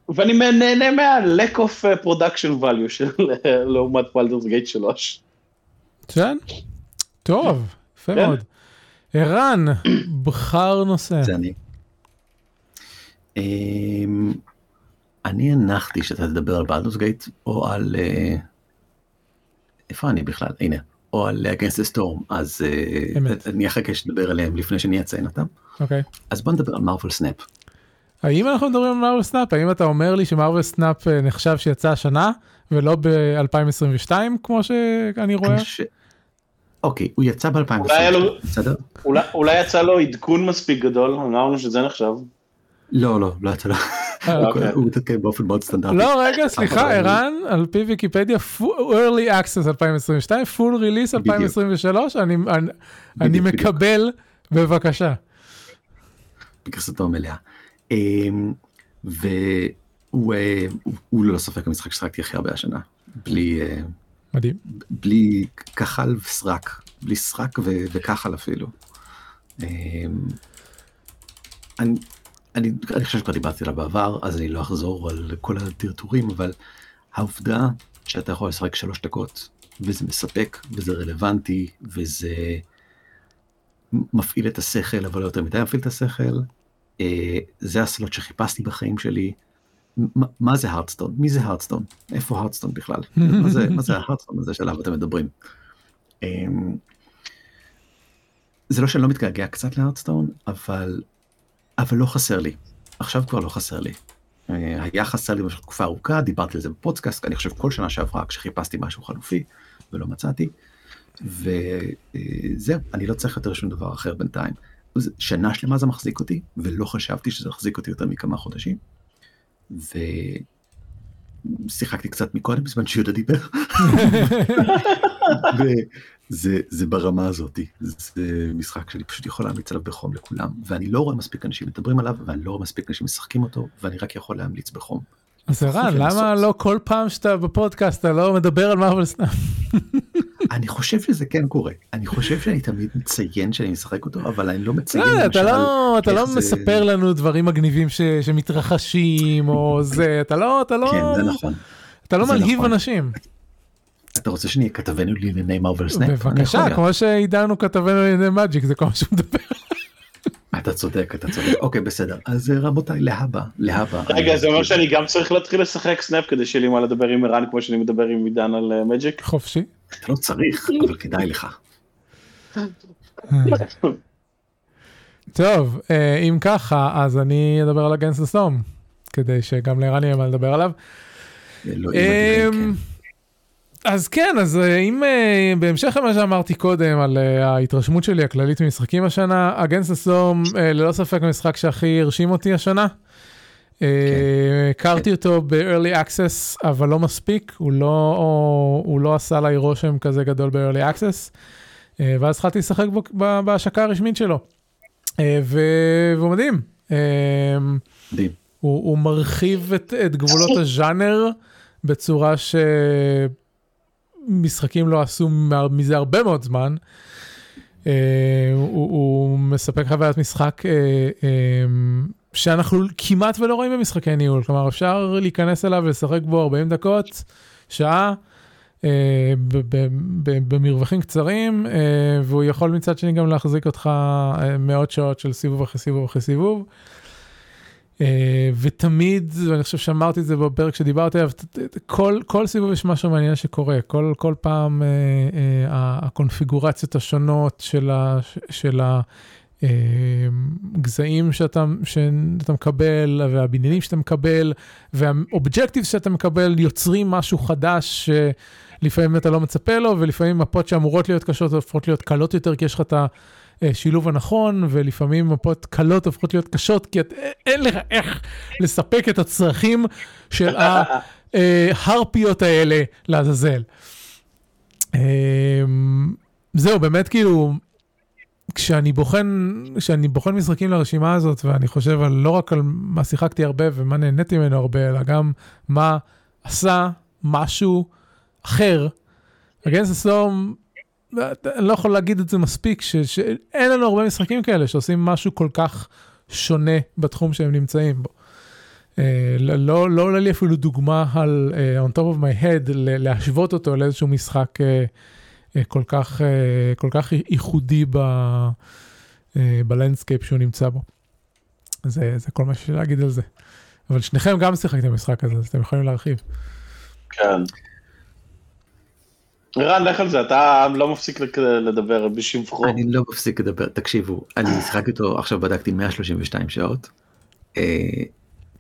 ואני נהנה מה-lack of production value של לעומת פלדרס גייט 3. מצוין, טוב, יפה מאוד. ערן, בחר נושא. זה אני. אני הנחתי שאתה תדבר על בלדוס גייט או על איפה אני בכלל הנה או על Against the Storm אז אני אחכה שתדבר עליהם לפני שאני אציין אותם. אוקיי. אז בוא נדבר על Marvel Snap. האם אנחנו מדברים על Marvel Snap האם אתה אומר לי ש Marvel Snap נחשב שיצא השנה ולא ב-2022 כמו שאני רואה? אוקיי הוא יצא ב-2022 בסדר? אולי יצא לו עדכון מספיק גדול אמרנו שזה נחשב. לא לא לא יצא לו. הוא מתעדכן באופן מאוד סטנדרטי. לא רגע סליחה ערן על פי ויקיפדיה early access 2022 full release 2023 אני מקבל בבקשה. בגרסתו המלאה. והוא ללא ספק המשחק ששחקתי הכי הרבה השנה בלי מדהים בלי כחל וסרק בלי סרק וכחל אפילו. אני, אני, אני חושב שכבר דיברתי עליו בעבר, אז אני לא אחזור על כל הטרטורים, אבל העובדה שאתה יכול לשחק שלוש דקות, וזה מספק, וזה רלוונטי, וזה מפעיל את השכל, אבל לא יותר מדי מפעיל את השכל, אה, זה הסלוט שחיפשתי בחיים שלי. מה, זה הרדסטון? מי זה הרדסטון? איפה הרדסטון בכלל? מה זה, מה זה ההרדסטון הזה שעליו אתם מדברים? זה לא שאני לא מתגעגע קצת להרדסטון, אבל אבל לא חסר לי. עכשיו כבר לא חסר לי. היה חסר לי במשך תקופה ארוכה, דיברתי על זה בפודקאסט, אני חושב כל שנה שעברה כשחיפשתי משהו חלופי ולא מצאתי. וזהו, אני לא צריך יותר שום דבר אחר בינתיים. שנה שלמה זה מחזיק אותי, ולא חשבתי שזה מחזיק אותי יותר מכמה חודשים. ושיחקתי קצת מקודם בזמן שיהודה דיבר. זה, זה ברמה הזאתי, זה משחק שאני פשוט יכול להמליץ עליו בחום לכולם, ואני לא רואה מספיק אנשים מדברים עליו, ואני לא רואה מספיק אנשים משחקים אותו, ואני רק יכול להמליץ בחום. אז ערן, למה לא כל פעם שאתה בפודקאסט אתה לא מדבר על Marvel Snap? אני חושב שזה כן קורה, אני חושב שאני תמיד מציין שאני משחק אותו, אבל אני לא מציין לא, אתה לא, אתה לא מספר לנו דברים מגניבים שמתרחשים, או זה, אתה לא, אתה לא, כן, זה נכון. אתה לא מלהיב נכון. אנשים. אתה רוצה שאני אהיה כתבנו לענייני Marvel Snap? בבקשה, כמו שעידן הוא כתבנו לענייני Magic, זה כל מה שהוא מדבר. אתה צודק, אתה צודק. אוקיי, בסדר. אז רבותיי, להבא, להבא. רגע, זה אומר שאני גם צריך להתחיל לשחק Snap כדי שיהיה לי מה לדבר עם ערן כמו שאני מדבר עם עידן על Magic? חופשי. אתה לא צריך, אבל כדאי לך. טוב, אם ככה, אז אני אדבר על Against the Storm, כדי שגם לערן יהיה מה לדבר עליו. אז כן, אז אם uh, בהמשך למה שאמרתי קודם על ההתרשמות שלי הכללית ממשחקים השנה, אגנס הסום ללא ספק המשחק שהכי הרשים אותי השנה. אה, הכרתי אותו ב-early access, אבל לא מספיק, הוא לא, הוא לא עשה לי רושם כזה גדול ב-early access, אה, ואז התחלתי לשחק בהשקה הרשמית שלו. אה, והוא מדהים. מדהים. הוא, הוא מרחיב את, את גבולות הז'אנר בצורה שמשחקים לא עשו מזה הרבה מאוד זמן. הוא, הוא מספק חוויית משחק שאנחנו כמעט ולא רואים במשחקי ניהול, כלומר אפשר להיכנס אליו ולשחק בו 40 דקות, שעה. אה, במרווחים קצרים אה, והוא יכול מצד שני גם להחזיק אותך אה, מאות שעות של סיבוב אחרי סיבוב אחרי סיבוב. ותמיד, ואני חושב שאמרתי את זה בפרק שדיברתי עליו, כל, כל סיבוב יש משהו מעניין שקורה, כל, כל פעם הקונפיגורציות השונות של, ה, של הגזעים שאתה, שאתה מקבל, והבניינים שאתה מקבל, והאובג'קטיב שאתה מקבל, יוצרים משהו חדש שלפעמים אתה לא מצפה לו, ולפעמים מפות שאמורות להיות קשות הופכות להיות קלות יותר, כי יש לך את. השילוב הנכון, ולפעמים מפות קלות הופכות להיות קשות, כי את, אין לך איך לספק את הצרכים של ההרפיות האלה לעזאזל. אמ, זהו, באמת כאילו, כשאני בוחן, כשאני בוחן משחקים לרשימה הזאת, ואני חושב על, לא רק על מה שיחקתי הרבה ומה נהניתי ממנו הרבה, אלא גם מה עשה משהו אחר. Against the Storm, אני לא יכול להגיד את זה מספיק, ש, שאין לנו הרבה משחקים כאלה שעושים משהו כל כך שונה בתחום שהם נמצאים בו. אה, לא, לא עולה לי אפילו דוגמה על אה, on top of my head להשוות אותו לאיזשהו משחק אה, כל כך, אה, כל כך ייחודי ב, אה, ב landscape שהוא נמצא בו. זה, זה כל מה שיש לי להגיד על זה. אבל שניכם גם שיחקתם במשחק הזה, אז אתם יכולים להרחיב. כן. רן, לך על זה, אתה לא מפסיק לדבר בשבחו. אני לא מפסיק לדבר, תקשיבו, אני שיחקתי אותו, עכשיו בדקתי 132 שעות, אה,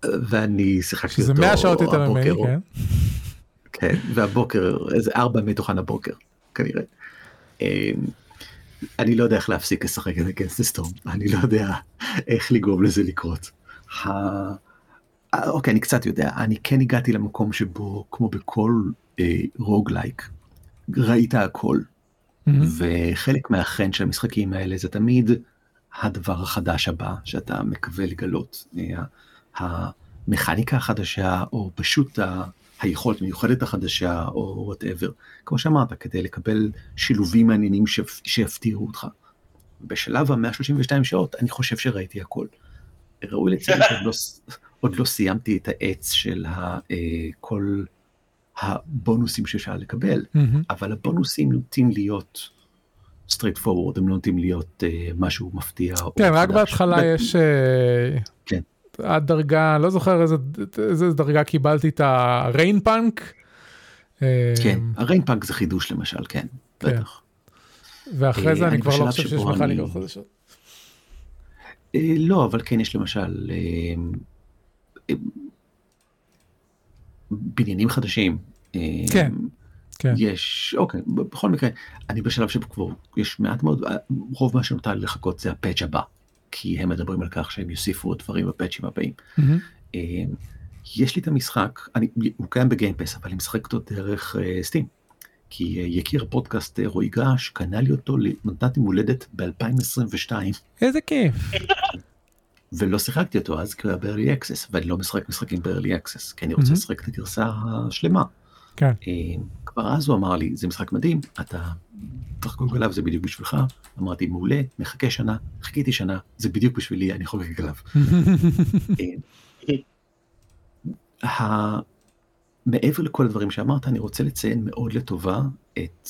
ואני שיחקתי שזה אותו 100 שעות יותר ממני, כן? כן, והבוקר, איזה ארבע מתוכן הבוקר, כנראה. אה, אני לא יודע איך להפסיק לשחק את הקנסטסטורם, אני לא יודע איך לגרום לזה לקרות. אה, אוקיי, אני קצת יודע, אני כן הגעתי למקום שבו, כמו בכל אה, roguelike, ראית הכל. מהמם. וחלק מהחן של המשחקים האלה זה תמיד הדבר החדש הבא שאתה מקווה לגלות. אה, המכניקה החדשה, או פשוט היכולת המיוחדת החדשה, או whatever. כמו שאמרת, כדי לקבל שילובים מעניינים שיפ- שיפתיעו אותך. בשלב ה-132 שעות, אני חושב שראיתי הכל. ראוי לציין שעוד לא, עוד לא סיימתי את העץ של ה, אה, כל הבונוסים שאפשר לקבל. אבל הבונוסים נוטים להיות straight forward, הם לא נוטים להיות אה, משהו מפתיע. כן, רק. בהתחלה יש... אה, כן. עד דרגה, לא זוכר איזה, איזה דרגה קיבלתי את הריין פאנק. אה, כן, הריינפאנק זה חידוש למשל, כן, כן. בטח. ואחרי זה אה, אני כבר לא חושב שיש מכניקות אני- חדשות. אה, לא, אבל כן יש למשל אה, אה, בניינים חדשים. אה, כן, כן. יש, אוקיי, בכל מקרה, אני בשלב שבו כבר יש מעט מאוד, אה, רוב מה שנותר לחכות זה הפאץ' הבא, כי הם מדברים על כך שהם יוסיפו עוד דברים בפאצ'ים הבאים. אה, יש לי את המשחק, אני, הוא קיים בגיימפס, אבל אני משחק אותו דרך uh, סטים. כי uh, יקיר הפודקאסט uh, רועי גרש קנה לי אותו למתנת יום הולדת ב-2022, איזה כיף. ולא שיחקתי אותו אז כי הוא היה ב-early access, ואני לא משחק משחקים ב-early access, כי אני רוצה מהמם. לשחק את הגרסה השלמה. כן. אה, כבר אז הוא אמר לי, זה משחק מדהים, אתה תחגוג עליו, זה בדיוק בשבילך. אמרתי, מעולה, מחכה שנה, חיכיתי שנה, זה בדיוק בשבילי, אני חוגג עליו. ה... מעבר לכל הדברים שאמרת, אני רוצה לציין מאוד לטובה את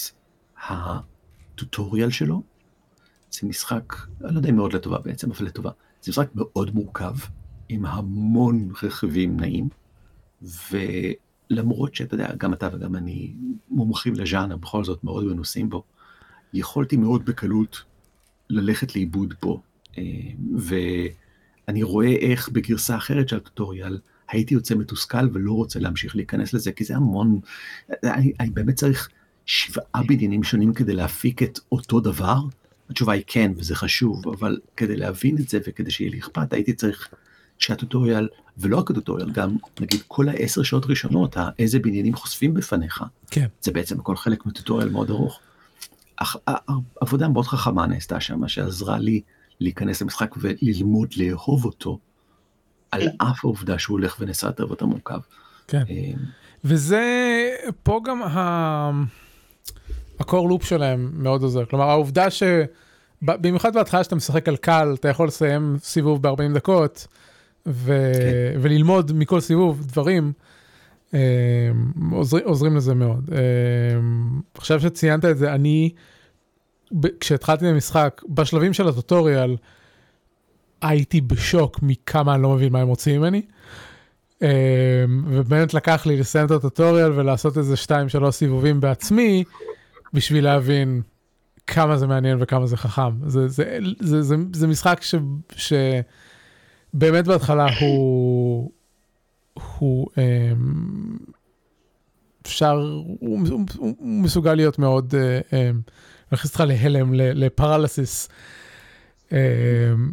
הטוטוריאל שלו. זה משחק, אני לא יודע אם מאוד לטובה בעצם, אבל לטובה. זה משחק מאוד מורכב, עם המון רכיבים נעים, ולמרות שאתה יודע, גם אתה וגם אני מומחים לז'אנר, בכל זאת מאוד מנוסים בו, יכולתי מאוד בקלות ללכת לאיבוד בו. אה, ואני רואה איך בגרסה אחרת של הטוטוריאל, הייתי יוצא מתוסכל ולא רוצה להמשיך להיכנס לזה, כי זה המון, אני, אני באמת צריך שבעה בניינים שונים כדי להפיק את אותו דבר? התשובה היא כן, וזה חשוב, אבל כדי להבין את זה וכדי שיהיה לי אכפת, הייתי צריך שהטוטוריאל ולא רק הטוטוריאל, גם נגיד כל העשר שעות ראשונות, איזה בניינים חושפים בפניך, כן. זה בעצם הכל חלק מטוטוריאל מאוד ארוך. אך- עבודה מאוד חכמה נעשתה שם, שעזרה לי להיכנס למשחק וללמוד לאהוב אותו, על אף העובדה שהוא הולך ונעשה יותר ויותר מורכב. כן. אה, וזה פה גם ה... הקור לופ שלהם מאוד עוזר כלומר העובדה שבמיוחד בהתחלה שאתה משחק על קל אתה יכול לסיים סיבוב ב-40 דקות ו... כן. וללמוד מכל סיבוב דברים אה, עוזר... עוזרים לזה מאוד. אה, עכשיו שציינת את זה אני ב... כשהתחלתי במשחק בשלבים של הטוטוריאל הייתי בשוק מכמה אני לא מבין מה הם רוצים ממני. Um, ובאמת לקח לי לסיים את הטוטוריאל ולעשות איזה 2-3 סיבובים בעצמי בשביל להבין כמה זה מעניין וכמה זה חכם. זה, זה, זה, זה, זה משחק ש, שבאמת בהתחלה הוא, הוא um, אפשר, הוא, הוא, הוא מסוגל להיות מאוד, uh, um, להכניס אותך להלם, לפרלסיס, um,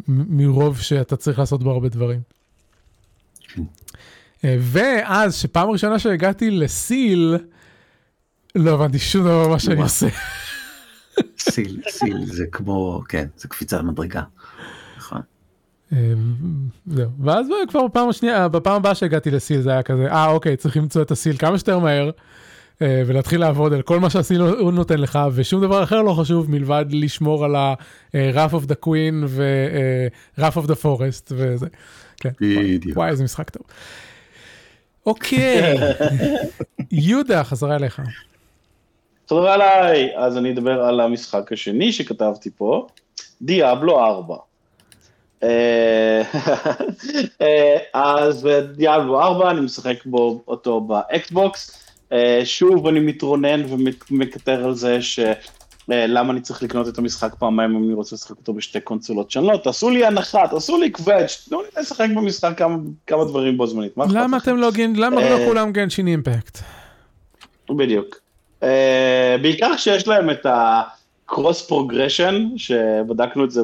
מרוב שאתה צריך לעשות בו הרבה דברים. אה, ואז שפעם ראשונה שהגעתי לסיל, לא הבנתי שום דבר ממה שאני. עושה. סיל, סיל זה כמו, כן, זה קפיצה מדרגה. אה, זהו, ואז כבר בפעם השנייה, בפעם הבאה שהגעתי לסיל זה היה כזה, אה אוקיי, צריך למצוא את הסיל כמה שיותר מהר, אה, ולהתחיל לעבוד על כל מה שהסיל הוא נותן לך, ושום דבר אחר לא חשוב מלבד לשמור על ה-Rough of the Queen ו-Rough of the Forest וזה. כן, בדיוק. וואי איזה משחק טוב. אוקיי, יהודה חזרה אליך. תודה עליי, אז אני אדבר על המשחק השני שכתבתי פה, Diablo 4. אה, אה, אז Diablo 4, אני משחק בו אותו ב Xbox. אה, שוב אני מתלונן ומקטר על זה ש... אה, למה אני צריך לקנות את המשחק פעמיים אם אני רוצה לשחק אותו בשתי קונסולות שונות, תעשו לי הנחה, תעשו לי קוואץ', תנו לי לשחק במשחק כמה, כמה דברים בו זמנית. למה? אתם לא גן, למה לא אה, כולם Genshin Impact? בדיוק. בעיקר שיש להם את ה-cross progression, שבדקנו את זה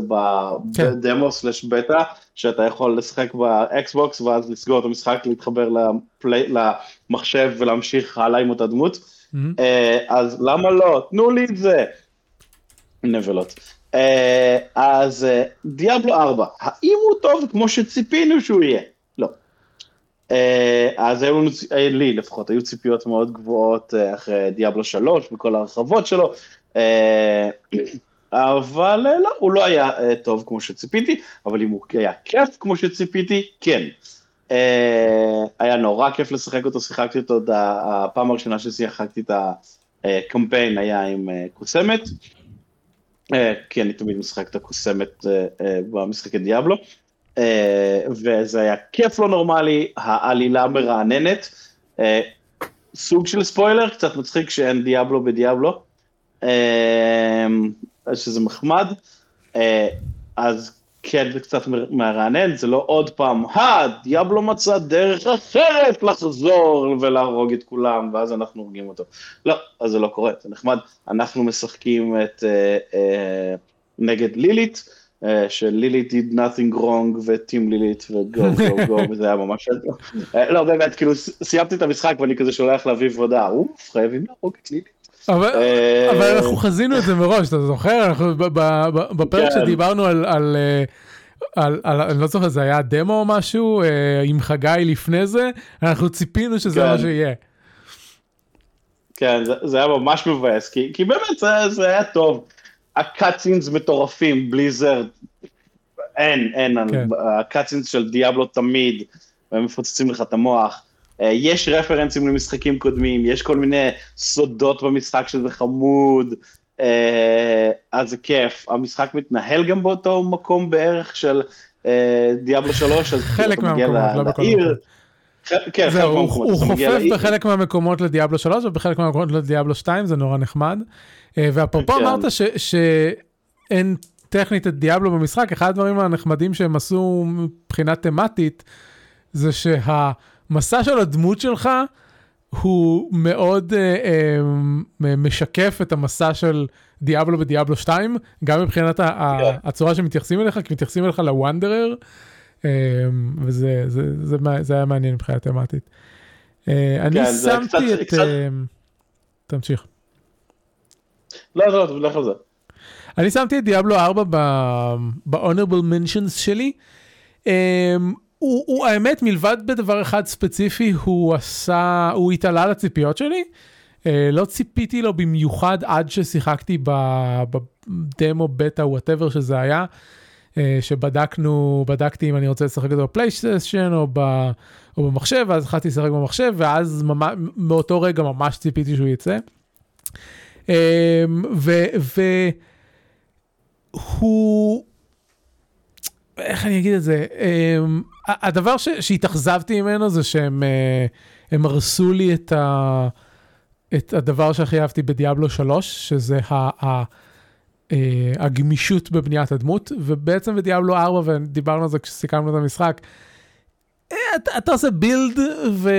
כן. בדמו slash בטא, שאתה יכול לשחק ב Xbox ואז לסגור את המשחק, להתחבר לפלי, למחשב ולהמשיך הלאה עם אותה דמות. אה, אז למה לא? תנו לי את זה. נבלות. אה, אז אה, Diablo 4, האם הוא טוב כמו שציפינו שהוא יהיה? לא. אה, אז היו לנו, לי לפחות, היו ציפיות מאוד גבוהות אה, אחרי דיאבלו 3 וכל ההרחבות שלו, אבל אה, לא, הוא לא היה אה, טוב כמו שציפיתי, אבל אם הוא היה כיף כמו שציפיתי, כן. אה, היה נורא כיף לשחק אותו, שיחקתי אותו, הפעם הראשונה ששיחקתי את הקמפיין היה עם אה, קוסמת, אה, כי אני תמיד משחק את הקוסמת אה, אה, במשחקי דיאבלו. אה, וזה היה כיף לא נורמלי, העלילה מרעננת, אה, סוג של ספוילר, קצת מצחיק שאין דיאבלו בדיאבלו, אה, שזה מחמד, אה, אז כן זה קצת מר- מרענן, זה לא עוד פעם, אה, דיאבלו מצא דרך אחרת לחזור ולהרוג את כולם, ואז אנחנו הורגים אותו. לא, אז זה לא קורה, זה נחמד, אנחנו משחקים את, אה, אה, נגד לילית, אה, של לילית did nothing wrong וטים לילית וגו גו גו וזה היה ממש... אה, לא באמת כאילו סיימתי את המשחק ואני כזה שולח לאביב הודעה, אוף חייבים להרוג את לילית. אבל, אה, אבל אנחנו חזינו את זה מראש, אתה זוכר? אנחנו בפרק כן. שדיברנו על, על, אה, על, על, אני לא זוכר, זה היה דמו או משהו, אה, עם חגי לפני זה, אנחנו ציפינו שזה כן. מה שיהיה. כן, זה, זה היה ממש מבאס, כי, כי באמת זה, זה היה טוב. הקאצינס מטורפים, בליזרד, אין, אין, כן. הקאצינס של דיאבלו תמיד, הם מפוצצים לך את המוח. אה, יש רפרנסים למשחקים קודמים, יש כל מיני סודות במשחק שזה חמוד, אה, אז זה כיף. המשחק מתנהל גם באותו מקום בערך של אה, דיאבלו 3, אז חלק מהמקומות, לא בכל. מקום. כן, זהו, הוא, הוא חופף. בחלק מהמקומות לדיאבלו 3 ובחלק מהמקומות לדיאבלו 2, זה נורא נחמד. ואפרופו כן. אמרת ש- שאין טכנית את דיאבלו במשחק, אחד הדברים הנחמדים שהם עשו מבחינה תמטית, זה שהמסע של הדמות שלך הוא מאוד אה, אה, משקף את המסע של דיאבלו בדיאבלו 2, גם מבחינת ה- כן. הצורה שמתייחסים אליך, כי מתייחסים אליך לוונדרר, אמ, וזה זה, זה, זה, זה היה מעניין מבחינה תמטית. אה, אני כן, שמתי קצת- את... קצת- אמ, תמשיך. לא, לא, על זה. אני שמתי את דיאבלו 4 ב-honorable mentions שלי. Um, הוא, הוא האמת מלבד בדבר אחד ספציפי הוא עשה הוא התעלה על הציפיות שלי. Uh, לא ציפיתי לו במיוחד עד ששיחקתי בדמו בטא וואטאבר שזה היה. uh, שבדקנו בדקתי אם אני רוצה לשחק את זה בפלייסטיישן או, ב- או במחשב ואז התחלתי לשחק במחשב ואז ממש, מאותו רגע ממש ציפיתי שהוא יצא. Um, ו... ו הוא, איך אני אגיד את זה, um, הדבר ש, שהתאכזבתי ממנו זה שהם uh, הם הרסו לי את, ה, את הדבר שהכי אהבתי בדיאבלו 3, שזה ה, ה, uh, הגמישות בבניית הדמות, ובעצם ב Diablo 4, ודיברנו על זה כשסיכמנו את המשחק, אה, אתה, אתה עושה build ו...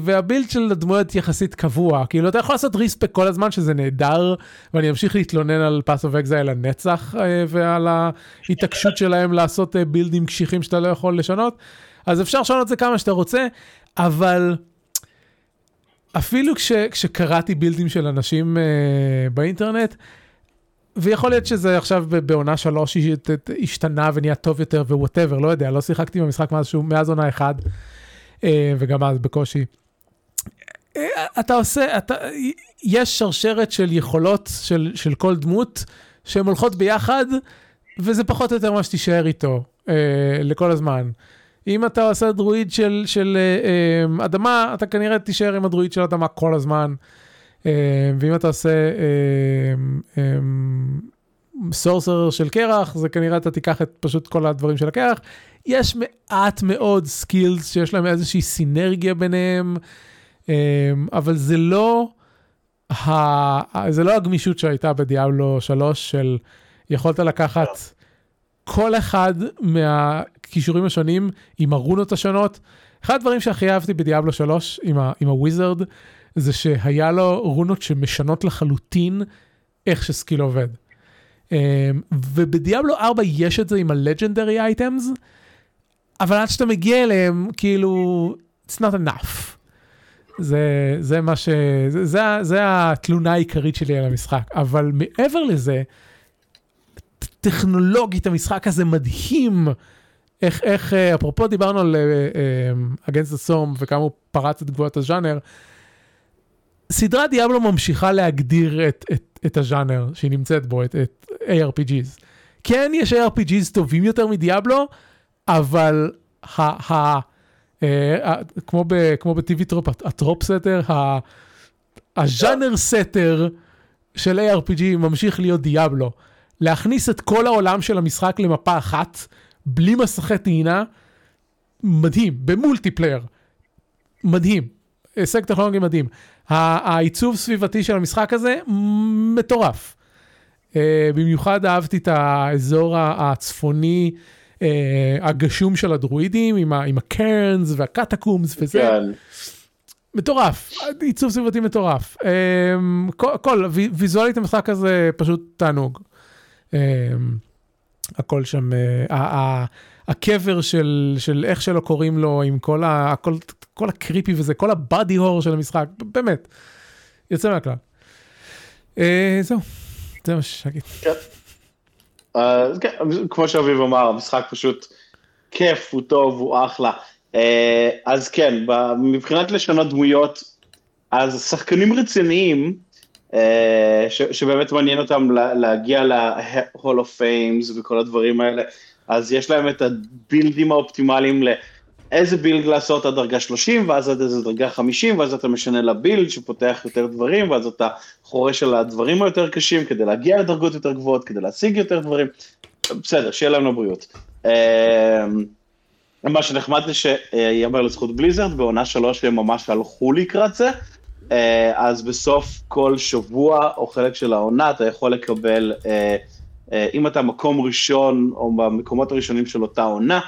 וה build של הדמויות יחסית קבוע. כאילו אתה יכול לעשות respec כל הזמן שזה נהדר ואני אמשיך להתלונן על Path of Exile לנצח אה, ועל ההתעקשות שלהם לעשות אה, build ים קשיחים שאתה לא יכול לשנות. אז אפשר לשנות את זה כמה שאתה רוצה אבל אפילו כש, כשקראתי build ים של אנשים אה, באינטרנט ויכול להיות שזה עכשיו בעונה שלוש השתנה ונהיה טוב יותר ו whatever, לא יודע, לא שיחקתי במשחק מאז, שהוא, מאז עונה אחד, אה, וגם אז בקושי. אה, אתה עושה, אתה, יש שרשרת של יכולות של, של כל דמות שהן הולכות ביחד, וזה פחות או יותר מה שתישאר איתו אה, לכל הזמן. אם אתה עושה דרואיד של, של אה, אה, אדמה, אתה כנראה תישאר עם הדרואיד של אדמה כל הזמן. אה, ואם אתה עושה sorcerer של קרח, זה כנראה אתה תיקח את פשוט כל הדברים של הקרח. יש מעט מאוד skills שיש להם איזושהי סינרגיה ביניהם, אה, אבל זה לא, ה... זה לא הגמישות שהייתה ב Diablo 3 של יכולת לקחת כל אחד מהכישורים השונים עם הרונות השונות. אחד הדברים שהכי אהבתי ב Diablo 3 עם, ה... זה שהיה לו רונות שמשנות לחלוטין איך שסקיל עובד. Um, ובדיאבלו 4 יש את זה עם הלג'נדרי אייטמס, אבל עד שאתה מגיע אליהם, כאילו, it's not enough. זה, זה מה ש... זה, זה, התלונה העיקרית שלי על המשחק. אבל מעבר לזה, טכנולוגית המשחק הזה מדהים. איך, איך, אה, אפרופו דיברנו על Against the Storm וכמה הוא פרץ את גבולות הז'אנר, סדרת Diablo ממשיכה להגדיר את, את, את הז'אנר שהיא נמצאת בו, את, את ARPGs. כן, יש ARPGs טובים יותר מ Diablo, אבל ה, ה, אה, ה, כמו, ב, כמו ב TV Tropes, ה trope setter, ה, ה genre setter של ARPG ממשיך להיות Diablo. להכניס את כל העולם של המשחק למפה אחת, בלי מסכי טעינה, מדהים, במולטיפלייר. מדהים. הישג טכנולוגי מדהים. העיצוב סביבתי של המשחק הזה מטורף. Uh, במיוחד אהבתי את האזור הצפוני uh, הגשום של הדרואידים עם, ה- עם הקרנס והקטקומס וזה. כן. מטורף, עיצוב סביבתי מטורף. Um, כל, כל וי- ויזואלית המשחק הזה פשוט תענוג. Um, הכל שם, uh, ה- ה- הקבר של, של איך שלא קוראים לו עם כל, ה, הכל, כל הקריפי וזה, כל הבאדי הור של המשחק, באמת, יוצא מהכלל. Uh, זהו, זה מה שיש להגיד. כן. אז כן, כמו שאביב אמר, המשחק פשוט כיף, הוא טוב, הוא אחלה. אה, אז כן, מבחינת לשנות דמויות, אז שחקנים רציניים, אה, שבאמת מעניין אותם לה- להגיע ל-Hall of Fames וכל הדברים האלה, אז יש להם את הבילדים האופטימליים לאיזה בילד לעשות עד דרגה 30, ואז עד איזה דרגה 50, ואז אתה משנה לבילד שפותח יותר דברים, ואז אתה חורש על הדברים היותר קשים כדי להגיע לדרגות יותר גבוהות, כדי להשיג יותר דברים. בסדר, שיהיה לנו בריאות. אה, מה שנחמד זה שיאמר לזכות בליזרד, בעונה שלוש הם ממש הלכו לקראת זה, אה, אז בסוף כל שבוע או חלק של העונה אתה יכול לקבל, אה, אה, אם אתה מקום ראשון או במקומות הראשונים של אותה עונה,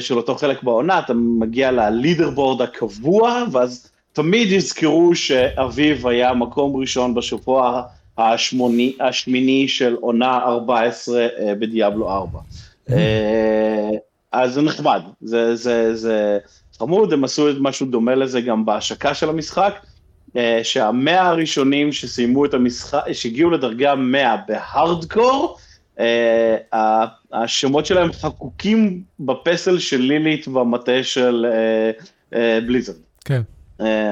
של אותו חלק בעונה, אתה מגיע ללידר בורד הקבוע, ואז תמיד יזכרו שאביב היה מקום ראשון בשבוע השמוני, השמיני של עונה 14 אה, בדיאבלו 4. אה, אז זה נחמד, זה, זה, זה חמוד, הם עשו משהו דומה לזה גם בהשקה של המשחק, אה, שהמאה הראשונים שסיימו את המשחק, שהגיעו לדרגה 100 בהארדקור, אה, השמות שלהם חקוקים בפסל של לילית במטה של בליזרד. כן.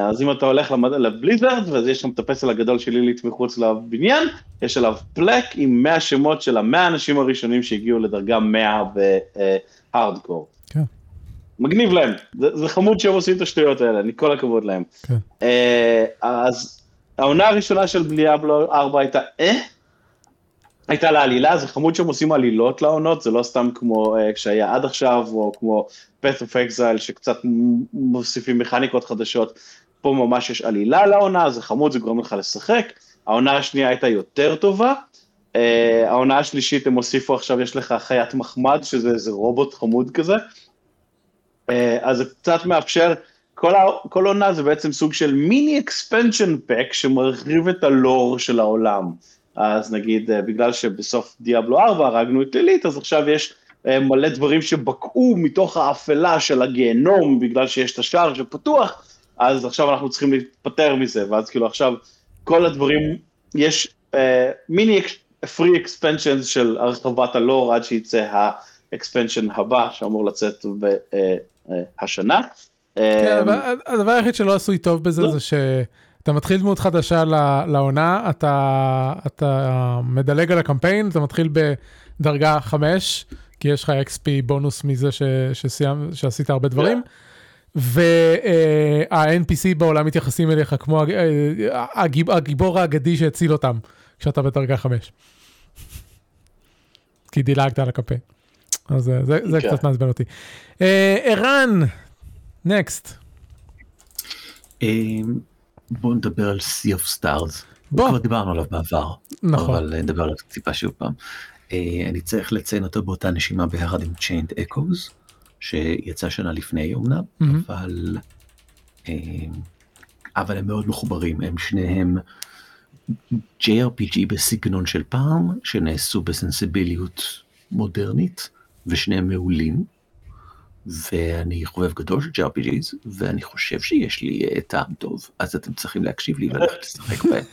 אז אם אתה הולך לבליזרד, ואז יש שם את הפסל הגדול של לילית מחוץ לבניין, יש עליו פלק עם 100 שמות של המאה האנשים הראשונים שהגיעו לדרגה 100 בהארדקור. כן. מגניב להם, זה, זה חמוד שהם עושים את השטויות האלה, אני כל הכבוד להם. כן. אז העונה הראשונה של בליאבלו 4 הייתה אה? הייתה לה עלילה, זה חמוד שהם עושים עלילות לעונות, זה לא סתם כמו uh, שהיה עד עכשיו, או כמו Path of Exile, שקצת מוסיפים מכניקות חדשות. פה ממש יש עלילה לעונה, זה חמוד, זה גורם לך לשחק. העונה השנייה הייתה יותר טובה. Uh, העונה השלישית, הם הוסיפו עכשיו, יש לך חיית מחמד, שזה איזה רובוט חמוד כזה. Uh, אז זה קצת מאפשר, כל, ה, כל עונה זה בעצם סוג של מיני אקספנשן פק שמרחיב את הלור של העולם. אז נגיד, אה, בגלל שבסוף דיאבלו 4 הרגנו את לילית, אז עכשיו יש אה, מלא דברים שבקעו מתוך האפלה של הגיהנום, בגלל שיש את השער שפתוח, אז עכשיו אנחנו צריכים להיפטר מזה, ואז כאילו עכשיו כל הדברים, יש mini pre expansion של הרחבת הלור עד שיצא ה expansion הבא שאמור לצאת השנה. כן, הדבר היחיד שלא עשוי טוב בזה לא. זה ש... אתה מתחיל דמות חדשה לעונה, אתה, אתה מדלג על הקמפיין, אתה מתחיל בדרגה 5, כי יש לך XP בונוס מזה ש, שסיימת, שעשית הרבה דברים, וה-NPC בעולם מתייחסים אליך כמו הגיב, הגיבור האגדי שהציל אותם כשאתה בדרגה 5. כי דילגת על הקמפיין. אז זה, זה, זה כן. קצת מעצבן אותי. אה, ערן, נקסט. אמ, בואו נדבר על Sea of Stars. בוא. כבר דיברנו עליו בעבר. נכון. אבל נדבר עליו טיפה שוב פעם. אה, אני צריך לציין אותו באותה נשימה ביחד עם Chained Echoes, שיצא שנה לפני אומנם, mm-hmm. אבל, אה, אבל הם מאוד מחוברים, הם שניהם JRPG בסגנון של פעם, שנעשו בסנסיביליות מודרנית, ושניהם מעולים. ואני חובב גדול של JRPGs, ואני חושב שיש לי uh, טעם טוב, אז אתם צריכים להקשיב לי וללכת לשחק בהם.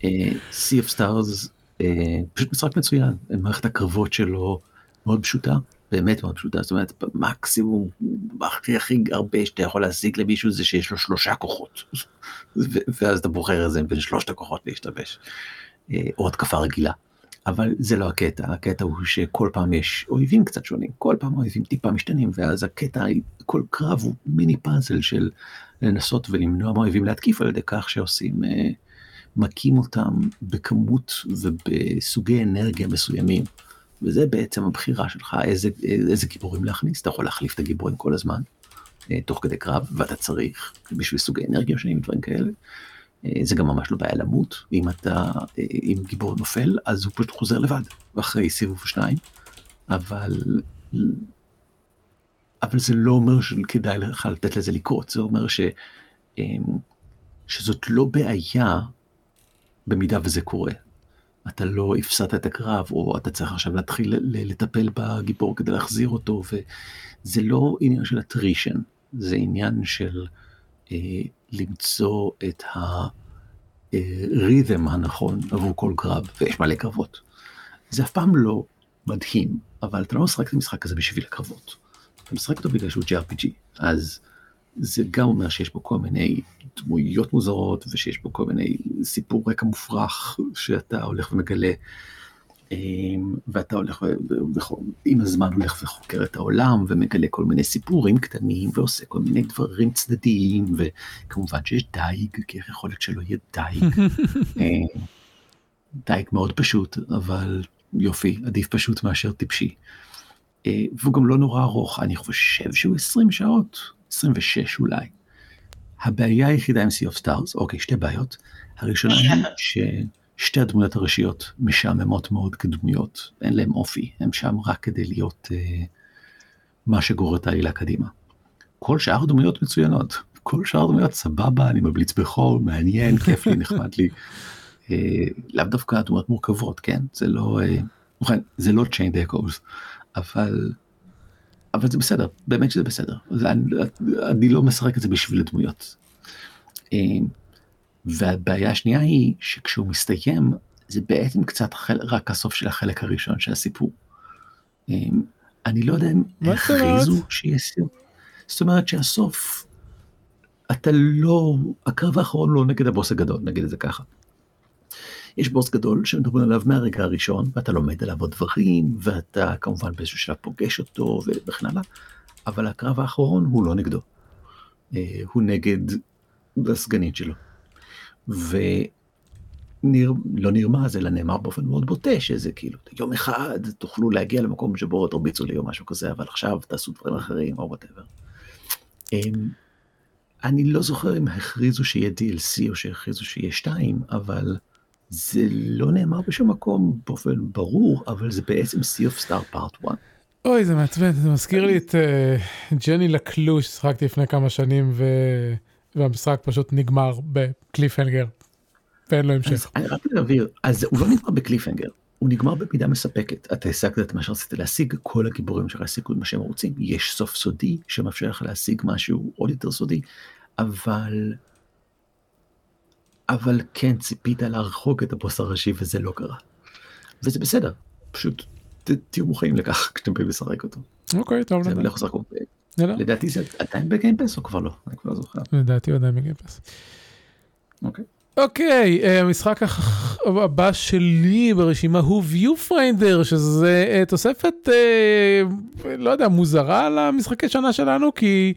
uh, sea of Stars, uh, פשוט משחק מצוין, מערכת הקרבות שלו מאוד פשוטה, באמת מאוד פשוטה, זאת אומרת, במקסימום, הכי הכי הרבה שאתה יכול להשיג למישהו זה שיש לו שלושה כוחות, ואז אתה בוחר איזה בין שלושת הכוחות להשתמש, או התקפה רגילה. אבל זה לא הקטע, הקטע הוא שכל פעם יש אויבים קצת שונים, כל פעם אויבים טיפה משתנים, ואז הקטע, כל קרב הוא מיני פאזל של לנסות ולמנוע מאויבים להתקיף על ידי כך שעושים, אה, מכים אותם בכמות ובסוגי אנרגיה מסוימים. וזה בעצם הבחירה שלך, איזה, איזה גיבורים להכניס, אתה יכול להחליף את הגיבורים כל הזמן, אה, תוך כדי קרב, ואתה צריך בשביל סוגי אנרגיה שונים, דברים כאלה. אה, זה גם ממש לא בעיה למות, אם אתה, אה, אם גיבור נופל, אז הוא פשוט חוזר לבד, אחרי סיבוב שניים, אבל, אבל זה לא אומר שכדאי לך לתת לזה לקרות, זה אומר ש, אמ, שזאת לא בעיה במידה וזה קורה. אתה לא הפסדת את הקרב, או אתה צריך עכשיו להתחיל לטפל בגיבור כדי להחזיר אותו, וזה לא עניין של אטרישן, זה עניין של... אה, למצוא את הריתם הנכון עבור כל קרב, ויש מלא קרבות. זה אף פעם לא מדהים, אבל אתה לא משחק את המשחק הזה בשביל הקרבות. אתה משחק אותו בגלל שהוא JRPG, אז זה גם אומר שיש בו כל מיני דמויות מוזרות, ושיש בו כל מיני סיפור רקע מופרך שאתה הולך ומגלה. אמ, ואתה הולך, עם הזמן הולך וחוקר את העולם ומגלה כל מיני סיפורים קטנים ועושה כל מיני דברים צדדיים וכמובן שיש דייג, כי איך יכול להיות שלא יהיה דייג. אמ, דייג מאוד פשוט, אבל יופי, עדיף פשוט מאשר טיפשי. אמ, והוא גם לא נורא ארוך, אני חושב שהוא 20 שעות, 26 אולי. הבעיה היחידה עם Sea of Stars, אוקיי, שתי בעיות. הראשונה היא ש... שתי הדמויות הראשיות משעממות מאוד כדמויות, אין להם אופי, הם שם רק כדי להיות אה, מה שגורר את העלילה קדימה. כל שאר הדמויות מצוינות, כל שאר הדמויות סבבה, אני מבליץ בחור, מעניין, כיף לי, נחמד לי. אה, לאו דווקא הדמויות מורכבות, כן? זה לא, אה, ובכן, זה לא צ'יין דקורס, אבל אבל זה בסדר, באמת שזה בסדר. אני, אני לא משחק את זה בשביל הדמויות. אמ, והבעיה השנייה היא שכשהוא מסתיים, זה בעצם קצת רק הסוף של החלק הראשון של הסיפור. אמ, אני לא יודע אם הכריזו שיהיה סיום. זאת אומרת שהסוף, אתה לא, הקרב האחרון לא נגד הבוס הגדול, נגיד את זה ככה. יש בוס גדול שמדברים עליו מהרגע הראשון, ואתה לומד עליו עוד דברים, ואתה כמובן באיזשהו שלב פוגש אותו וכן הלאה, אבל הקרב האחרון הוא לא נגדו. אה, הוא נגד הסגנית שלו. ולא נרמז, אלא נאמר באופן מאוד בוטה, שזה כאילו, יום אחד תוכלו להגיע למקום שבו תרביצו לי או משהו כזה, אבל עכשיו תעשו דברים אחרים או whatever. אמ, אני לא זוכר אם הכריזו שיהיה DLC או שהכריזו שיהיה 2, אבל זה לא נאמר בשום מקום באופן ברור, אבל זה בעצם Sea of Star Part 1. אוי, זה מעצבן, זה מזכיר לי את uh, ג'ני לקלו ששחקתי לפני כמה שנים, ו... והמשחק פשוט נגמר בקליפהנגר, ואין לו המשך. אני רק להבהיר, אז הוא לא נגמר בקליפהנגר, הוא נגמר במידה מספקת. אתה השגת את מה שרצית להשיג, כל הגיבורים שלך השיגו את מה שהם רוצים, יש סוף סודי שמאפשר לך להשיג משהו עוד יותר סודי, אבל אבל כן ציפית להרחוק את הבוס הראשי וזה לא קרה. וזה בסדר, פשוט ת, תהיו מוכנים לכך כשאתם באים לשחק אותו. אוקיי, טוב לדעת. לא לדעתי זה עדיין בגיימפס או כבר לא? אני כבר לא זוכר. לדעתי עדיין בגיימפס. אוקיי. אוקיי, אה, המשחק הבא שלי ברשימה הוא Viewfinder, שזה אה, תוספת, אה, לא יודע, מוזרה למשחקי שנה שלנו, כי...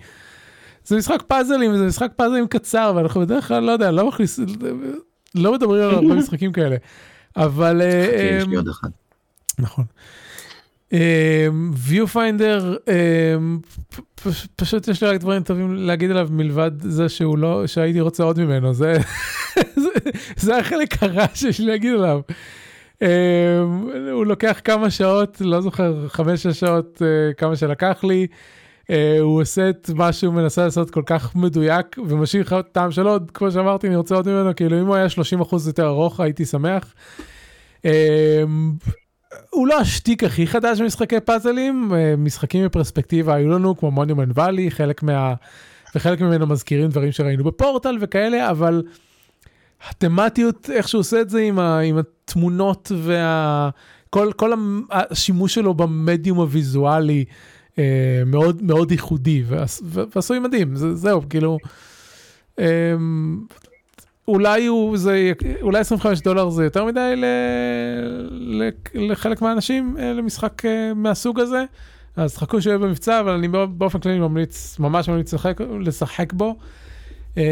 זה משחק פאזלים, זה משחק פאזלים קצר, ואנחנו בדרך כלל, לא יודע, לא מכניס... לא מדברים על הרבה משחקים כאלה. אבל... יש לי עוד אחד. נכון. ויופיינדר, אה, אה, פשוט יש לי רק דברים טובים להגיד עליו מלבד זה שהוא לא, שהייתי רוצה עוד ממנו, זה, זה, החלק הרע שיש לי להגיד עליו. הוא לוקח כמה שעות, לא זוכר, חמש-שש שעות, כמה שלקח לי. Uh, הוא עושה את מה שהוא מנסה לעשות כל כך מדויק ומשאיר לך טעם של עוד, כמו שאמרתי, אני רוצה עוד ממנו, כאילו אם הוא היה 30% יותר ארוך הייתי שמח. הוא לא השטיק הכי חדש במשחקי פאזלים, uh, משחקים בפרספקטיבה היו לנו כמו מונימנט ואלי, חלק מה... וחלק ממנו מזכירים דברים שראינו בפורטל וכאלה, אבל התמטיות, איך שהוא עושה את זה עם, ה... עם התמונות וה... כל, כל השימוש שלו במדיום הוויזואלי. אה, מאוד מאוד ייחודי ועשוי מדהים זה, זהו כאילו אה, אולי הוא זה אולי 25 דולר זה יותר מדי ל, ל, לחלק מהאנשים אה, למשחק אה, מהסוג הזה אז חכו שהוא יהיה במבצע אבל אני באופן כללי ממליץ ממש ממליץ לשחק, לשחק בו. אה,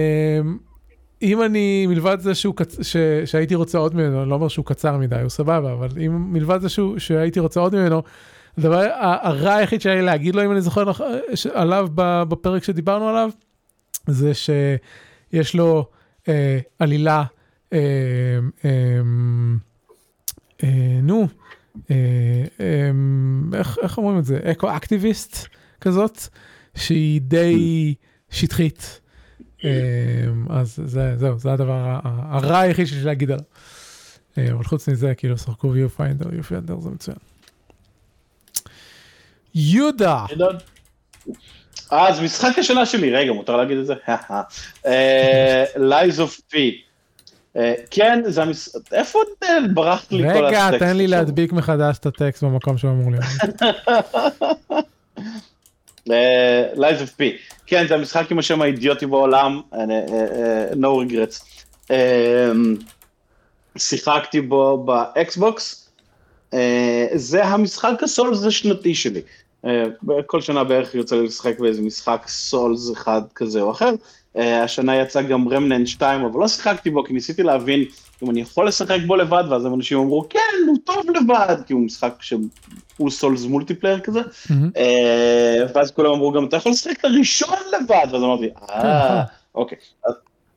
אם אני מלבד זה שהוא ש, שהייתי רוצה עוד ממנו אני לא אומר שהוא קצר מדי הוא סבבה אבל אם מלבד זה שהוא, שהייתי רוצה עוד ממנו. הדבר הרע היחיד שהיה לי להגיד לו, אם אני זוכר עליו בפרק שדיברנו עליו, זה שיש לו אה, עלילה, אה, אה, אה, נו, אה, אה, איך, איך אומרים את זה? אקו-אקטיביסט כזאת, שהיא די שטחית. אה, אז זה, זהו, זה הדבר הרע היחיד שיש להגיד עליו. אה, אבל חוץ מזה, כאילו, שחקו Viewfinder, Viewfinder זה מצוין. יהודה. אז משחק השנה שלי, רגע, מותר להגיד את זה? Lies of P. כן, זה המשחק, איפה ברחת לי כל הטקסט? רגע, תן לי להדביק מחדש את הטקסט במקום שהוא אמור להיות. Lies of P. כן, זה המשחק עם השם האידיוטי בעולם, אה, אה, אה, no regrets. שיחקתי בו ב Xbox. אה, זה המשחק ה Souls השנתי שלי. אה, כל שנה בערך יוצא לי לשחק באיזה משחק Souls אחד כזה או אחר. אה, השנה יצא גם Remnant 2, אבל לא שיחקתי בו, כי ניסיתי להבין אם אני יכול לשחק בו לבד, ואז אנשים אמרו, כן, הוא טוב לבד, כי הוא משחק שהוא Souls multiplayer כזה. ואז כולם אמרו גם, אתה יכול לשחק את הראשון לבד, ואז אמרתי, אה, אוקיי.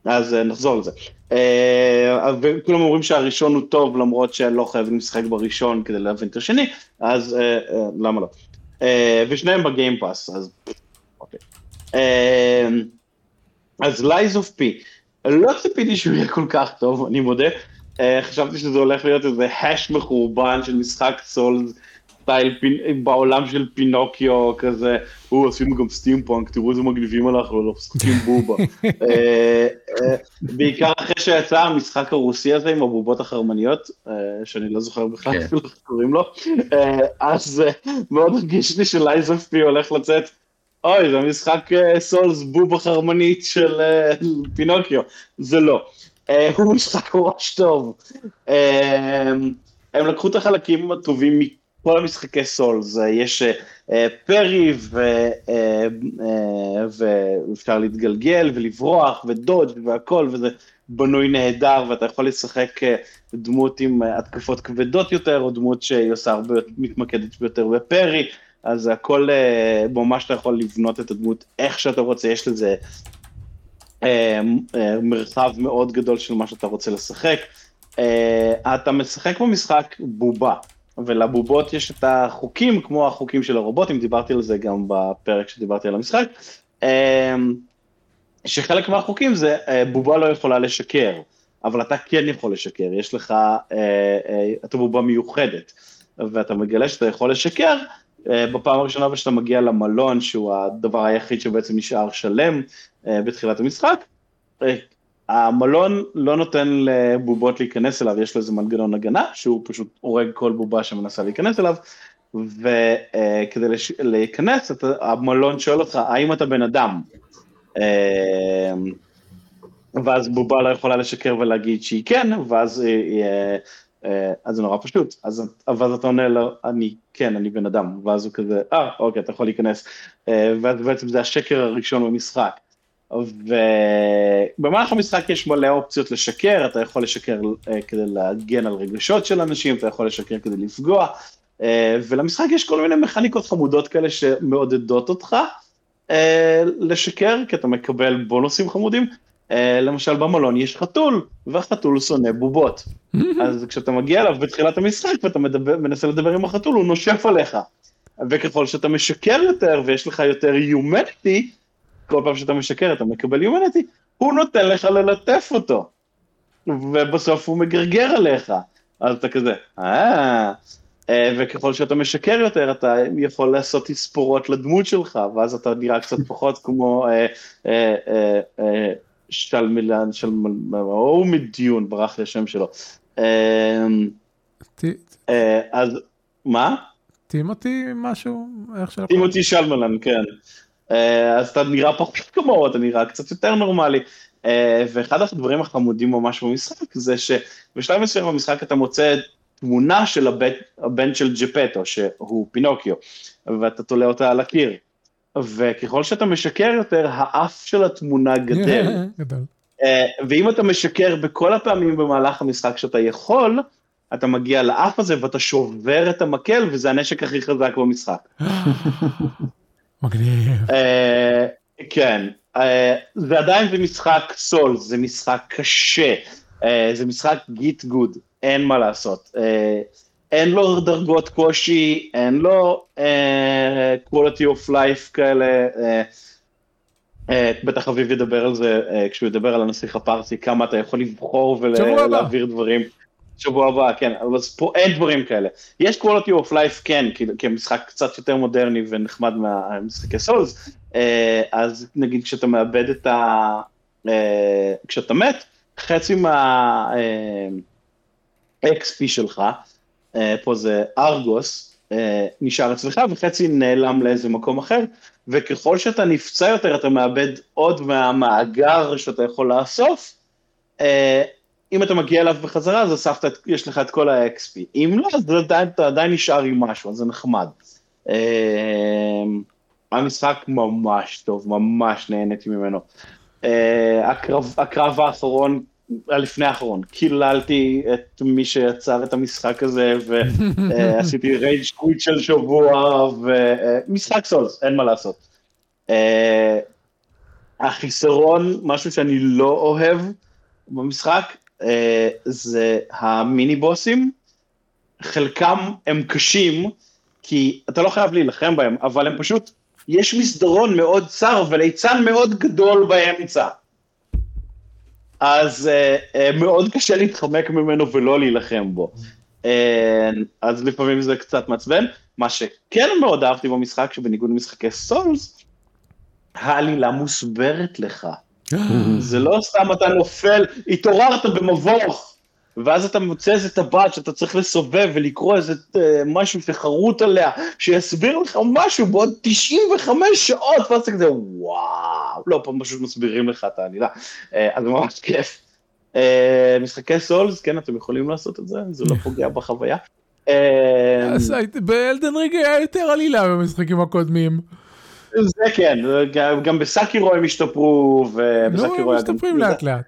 אז אה, נחזור לזה. אה, וכולם אומרים שהראשון הוא טוב, למרות שלא חייבים לשחק בראשון כדי להבין את השני, אז אה, למה לא? ושניהם ב Game Pass, אז אוקיי. אז Lies of P, לא ציפיתי שהוא יהיה כל כך טוב, אני מודה. חשבתי שזה הולך להיות איזה האש מחורבן של משחק Souls סטייל פין- בעולם של פינוקיו כזה, או עשינו גם סטימפאנק, תראו איזה מגניבים אנחנו, לא משחקים בובה. אה, אה, בעיקר אחרי שיצא המשחק הרוסי הזה עם הבובות החרמניות, אה, שאני לא זוכר בכלל כן. אפילו איך קוראים לו, אז מאוד הרגיש לי ש Lies of P הולך לצאת, אוי, זה משחק Souls בובה חרמנית של פינוקיו, זה לא. הוא משחק ממש טוב. הם לקחו את החלקים הטובים מכל המשחקי סולס, יש אה, אה, פרי ו- אה, ואפשר להתגלגל ולברוח ודודג' והכל וזה בנוי נהדר ואתה יכול לשחק דמות עם התקפות כבדות יותר או דמות שהיא עושה הרבה, מתמקדת יותר בפרי, אז הכל ממש אתה יכול לבנות את הדמות איך שאתה רוצה, יש לזה מרחב מאוד גדול של מה שאתה רוצה לשחק. אתה משחק במשחק בובה, ולבובות יש את החוקים כמו החוקים של הרובוטים, דיברתי על זה גם בפרק שדיברתי על המשחק, אה, שחלק מהחוקים זה אה, בובה לא יכולה לשקר, אבל אתה כן יכול לשקר, יש לך, אה, אה, אתה בובה מיוחדת, ואתה מגלה שאתה יכול לשקר, בפעם הראשונה ושאתה מגיע למלון, שהוא הדבר היחיד שבעצם נשאר שלם בתחילת המשחק, המלון לא נותן לבובות להיכנס אליו, יש לו איזה מנגנון הגנה, שהוא פשוט הורג כל בובה שמנסה להיכנס אליו, וכדי לש... להיכנס, אתה, המלון שואל אותך, האם אתה בן אדם? אה, ואז בובה לא יכולה לשקר ולהגיד שהיא כן, ואז אה, אה, אה, זה נורא פשוט, אז, ואז אתה עונה לו, אני, כן, אני בן אדם, ואז הוא כזה, אה, אוקיי, אתה יכול להיכנס, אה, ואז בעצם זה השקר הראשון במשחק. ובמהלך המשחק יש מלא אופציות לשקר, אתה יכול לשקר אה, כדי להגן על רגשות של אנשים, אתה יכול לשקר כדי לפגוע, אה, ולמשחק יש כל מיני מכניקות חמודות כאלה שמעודדות אותך אה, לשקר, כי אתה מקבל בונוסים חמודים. אה, למשל במלון יש חתול, והחתול שונא בובות. אז כשאתה מגיע אליו בתחילת המשחק ואתה מדבר, מנסה לדבר עם החתול, הוא נושף עליך. וככל שאתה משקר יותר ויש לך יותר יומניטי, כל פעם שאתה משקר אתה מקבל יומניטי, הוא נותן לך ללטף אותו. ובסוף הוא מגרגר עליך. אז אתה כזה, אה... אה, וככל שאתה משקר יותר, אתה יכול לעשות תספורות לדמות שלך, ואז אתה נראה קצת פחות כמו אה, אה, שלמילן, של... הוא מדיון, ברח לי השם שלו. אה, אז, מה? טימותי משהו, איך שלא טימותי שלמלן, כן. אה, אז אתה נראה פחות כמוהו, אתה נראה קצת יותר נורמלי. אה, ואחד הדברים החמודים ממש במשחק זה שבשלב מסוים במשחק אתה מוצא תמונה של הבן, הבן של ג'פטו, שהוא פינוקיו, ואתה תולה אותה על הקיר. וככל שאתה משקר יותר, האף של התמונה גדל. אה, ואם אתה משקר בכל הפעמים במהלך המשחק שאתה יכול, אתה מגיע לאף הזה ואתה שובר את המקל, וזה הנשק הכי חזק במשחק. מגניב. אה, כן, אה, זה עדיין זה משחק סול, זה משחק קשה, אה, זה משחק גיט גוד, אין מה לעשות. אה, אין לו דרגות קושי, אין לו אה, quality of life כאלה. אה, בטח אביב ידבר על זה כשהוא ידבר על הנסיך הפרסי, כמה אתה יכול לבחור. ולהעביר דברים. שבוע הבא, כן, אבל פה אין דברים כאלה. יש quality of life, כן, כי- כמשחק קצת יותר מודרני ונחמד מהמשחקי סולס, אה, אז נגיד כשאתה מאבד את ה... אה, כשאתה מת, חצי מה-XP שלך, אה, פה זה ארגוס, נשאר אצלך וחצי נעלם לאיזה מקום אחר, וככל שאתה נפצע יותר אתה מאבד עוד מהמאגר שאתה יכול לאסוף, אם אתה מגיע אליו בחזרה אז אספת, יש לך את כל ה-XP, אם לא אז עדיין, אתה עדיין נשאר עם משהו, אז זה נחמד. אה, המשחק ממש טוב, ממש נהניתי ממנו. אה, הקרב, הקרב האחרון, הלפני האחרון, קיללתי את מי שיצר את המשחק הזה, ועשיתי רייג' קוויט של שבוע, ומשחק סולס, אין מה לעשות. אה, החיסרון, משהו שאני לא אוהב במשחק, אה, זה המיני בוסים. חלקם הם קשים, כי אתה לא חייב להילחם בהם, אבל הם פשוט, יש מסדרון מאוד צר וליצן מאוד גדול באמצע. אז uh, uh, מאוד קשה להתחמק ממנו ולא להילחם בו. אה, אז לפעמים זה קצת מעצבן. מה שכן מאוד אהבתי במשחק, שבניגוד למשחקי סולס, העלילה מוסברת לך. זה לא סתם אתה נופל, התעוררת במבוך, ואז אתה מוצא איזה טבעת שאתה צריך לסובב ולקרוא איזה אה, משהו שחרוט עליה, שיסביר לך משהו בעוד 95 שעות, ואז אתה כזה וואו, לא, פה פשוט מסבירים לך את העלילה, אה, אז ממש כיף. אה, משחקי סולס, כן, אתם יכולים לעשות את זה, זה לא פוגע בחוויה. באלדן ריג היה יותר עלילה במשחקים הקודמים. זה כן, גם- בסאקירו הם השתפרו, לא, ובסאקירו הם היה גם... משתפרים לאט לאט.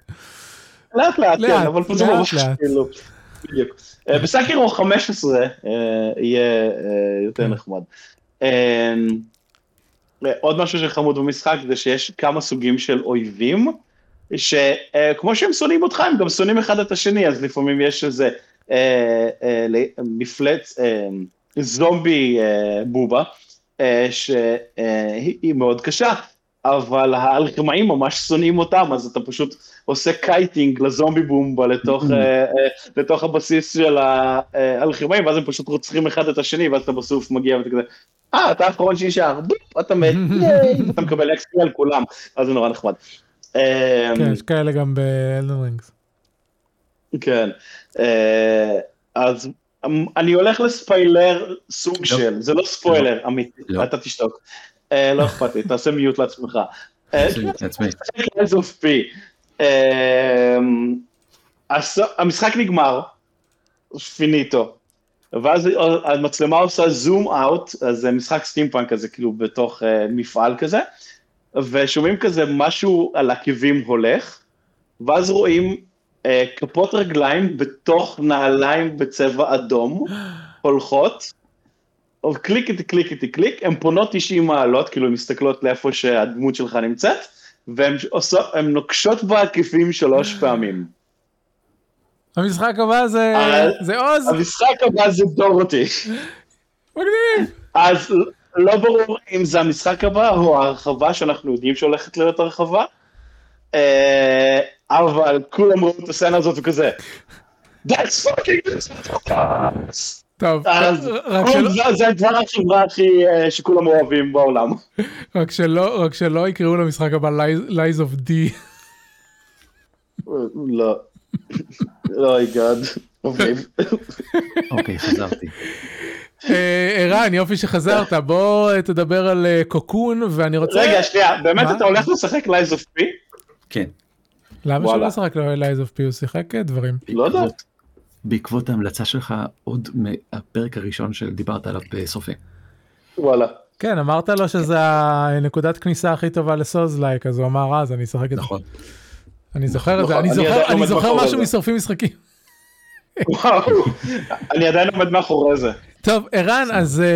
לאט לאט, לאט, כן, אבל לאט, ממש. כאילו, בדיוק. אה, בסאקירו 15 אה, יהיה אה, יותר כן. נחמד. עוד משהו שחמוד במשחק זה שיש כמה סוגים של אויבים, שכמו שהם שונאים אותך, הם גם שונאים אחד את השני, אז לפעמים יש איזה מפלץ, זומבי בובה, שהיא היא מאוד קשה, אבל האלכמאים ממש שונאים אותם, אז אתה פשוט עושה kiting לזומבי בובה לתוך, אה, אה, לתוך הבסיס של האלכמאים, ואז הם פשוט רוצחים אחד את השני, ואז אתה בסוף מגיע ואתה כזה, אה, אתה האחרון שנשאר, בופ, אתה מת, ייי, אתה מקבל XP על כולם, אז זה נורא נחמד. אה, כן, יש כאלה גם ב Elden Rings. כן, אה, אז אני הולך לספיילר סוג של, זה לא ספוילר אמיתי, לא. אתה תשתוק. אה, לא אכפת לי, תעשה mute לעצמך. אה, הס- המשחק נגמר, פיניטו, ואז המצלמה עושה zoom out, אז זה משחק סטימפאנק כזה, כאילו בתוך אה, מפעל כזה, ושומעים כזה משהו על עקבים הולך, ואז רואים כפות רגליים בתוך נעליים בצבע אדום, הולכות, או קליקי קליקי קליק, הן פונות 90 מעלות, כאילו הן מסתכלות לאיפה שהדמות שלך נמצאת, והן עושות- נוקשות בעקיפים שלוש פעמים. המשחק הבא זה זה עוז, המשחק הבא זה דורותי. מגניב. אז לא ברור אם זה המשחק הבא או ההרחבה שאנחנו יודעים שהולכת להיות הרחבה, אה, אבל כולם ראו את הסצנה הזאת וכזה. That's fucking טוב, אז רק שלא- זה- זה הדבר החברה הכי אה, שכולם אוהבים בעולם. רק שלא רק שלא יקראו למשחק הבא Lies of D. לא. oh God. אוקיי. חזרתי. אה, ערן יופי שחזרת בוא אה, תדבר על קוקון ואני רוצה רגע, שנייה, באמת? אתה הולך לשחק Lies of P? כן. למה שלא וואלה. ישחק לו Lies of P הוא שיחק אה, דברים. לא יודע. בעקבות- ההמלצה שלך עוד מהפרק הראשון שדיברת עליו בסופי. וואלה. כן אמרת לו שזה הנקודת כניסה הכי טובה לסוז לייק אז הוא אמר אז אני אשחק את זה. נכון. אני זוכר את זה נכון, אני זוכר משהו. משורפים משחקים. וואו. אני עדיין עומד מאחורי זה. טוב ערן אז אה,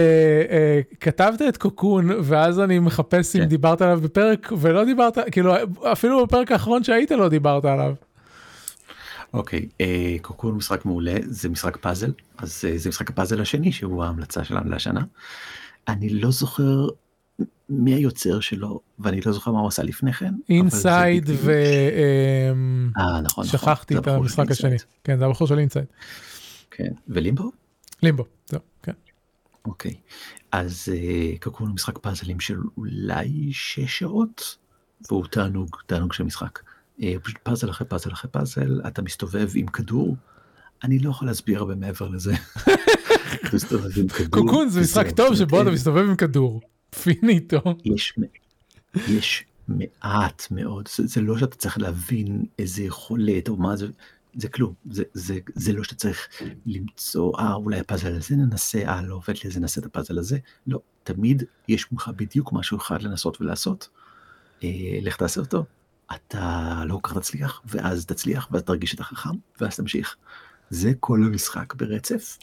אה, כתבת את קוקון ואז אני מחפש אם כן. דיברת עליו בפרק ולא דיברת כאילו אפילו בפרק האחרון שהיית לא דיברת עליו. אוקיי, אה, Cocoon הוא משחק מעולה, זה משחק פאזל, אז אה, זה משחק הפאזל השני שהוא ההמלצה שלנו לשנה. אני לא זוכר מי היוצר שלו, ואני לא זוכר מה הוא עשה לפני כן. Inside ו... אה, אה, נכון, נכון. שכחתי את המשחק השני. כן זה הבחור של Inside. כן, ו Limbo? Limbo. זהו, כן. אוקיי. אז אה, Cocoon הוא משחק פאזלים של אולי שש שעות, והוא תענוג, תענוג של משחק. אה, פשוט פאזל אחרי פאזל אחרי פאזל, אתה מסתובב עם כדור. אני לא יכול להסביר הרבה מעבר לזה. Cocoon זה משחק טוב שבו אתה. מסתובב עם כדור. פיניטו. יש, יש מעט מאוד, זה, זה לא שאתה צריך להבין איזה יכולת או מה זה, זה כלום, זה, זה, זה לא שאתה צריך למצוא, אה אולי הפאזל הזה ננסה, אה לא עובד לי אז ננסה את הפאזל הזה, לא, תמיד יש מולך בדיוק משהו אחד לנסות ולעשות, אה, לך תעשה אותו, אתה לא כל כך תצליח, ואז תצליח, ואז תרגיש שאתה חכם, ואז תמשיך. זה כל המשחק ברצף,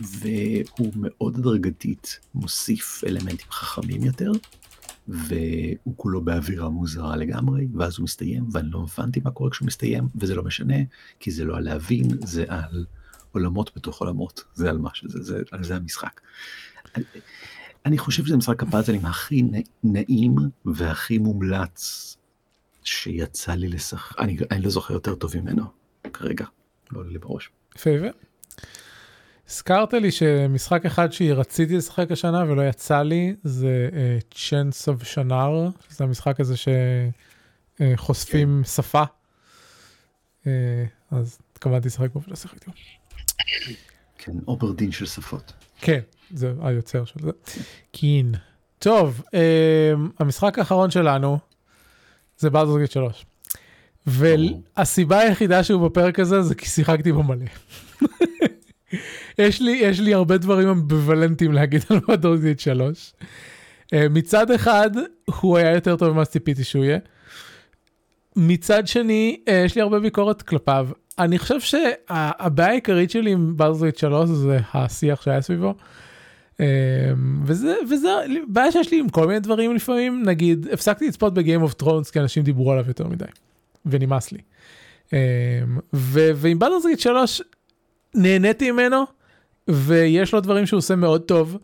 והוא מאוד הדרגתית מוסיף אלמנטים חכמים יותר, והוא כולו באווירה מוזרה לגמרי, ואז הוא מסתיים, ואני לא הבנתי מה קורה כשהוא מסתיים, וזה לא משנה, כי זה לא על להבין, זה על עולמות בתוך עולמות, זה על מה שזה, זה, על זה המשחק. אני, אני חושב שזה משחק הפאזלים הכי נעים והכי מומלץ שיצא לי לשחק, אני, אני לא זוכר יותר טוב ממנו כרגע, לא עולה לי בראש. יפה יפה. הזכרת לי שמשחק אחד שרציתי לשחק השנה ולא יצא לי זה צ'אנס אוף שנאר, זה המשחק הזה שחושפים שפה. אה, אז התכוונתי לשחק בו ולא שיחקתי בו. כן, Obra Dinn של שפות. כן, זה היוצר של זה. קין. טוב, אה, המשחק האחרון שלנו זה Baldur's Gate 3. והסיבה היחידה שהוא בפרק הזה זה כי שיחקתי בו מלא. יש לי יש לי הרבה דברים אמביוולנטיים להגיד על Gate 3. מצד אחד הוא היה יותר טוב ממה שציפיתי שהוא יהיה. מצד שני אה, יש לי הרבה ביקורת כלפיו. אני חושב שהבעיה העיקרית שלי עם Baldur's 3 זה השיח שהיה סביבו. אה, וזה וזה בעיה שיש לי עם כל מיני דברים לפעמים נגיד הפסקתי לצפות ב Game of Thrones כי אנשים דיברו עליו יותר מדי ונמאס לי. אה, ו- ועם Baldur's Gate 3 נהניתי ממנו ויש לו דברים שהוא עושה מאוד טוב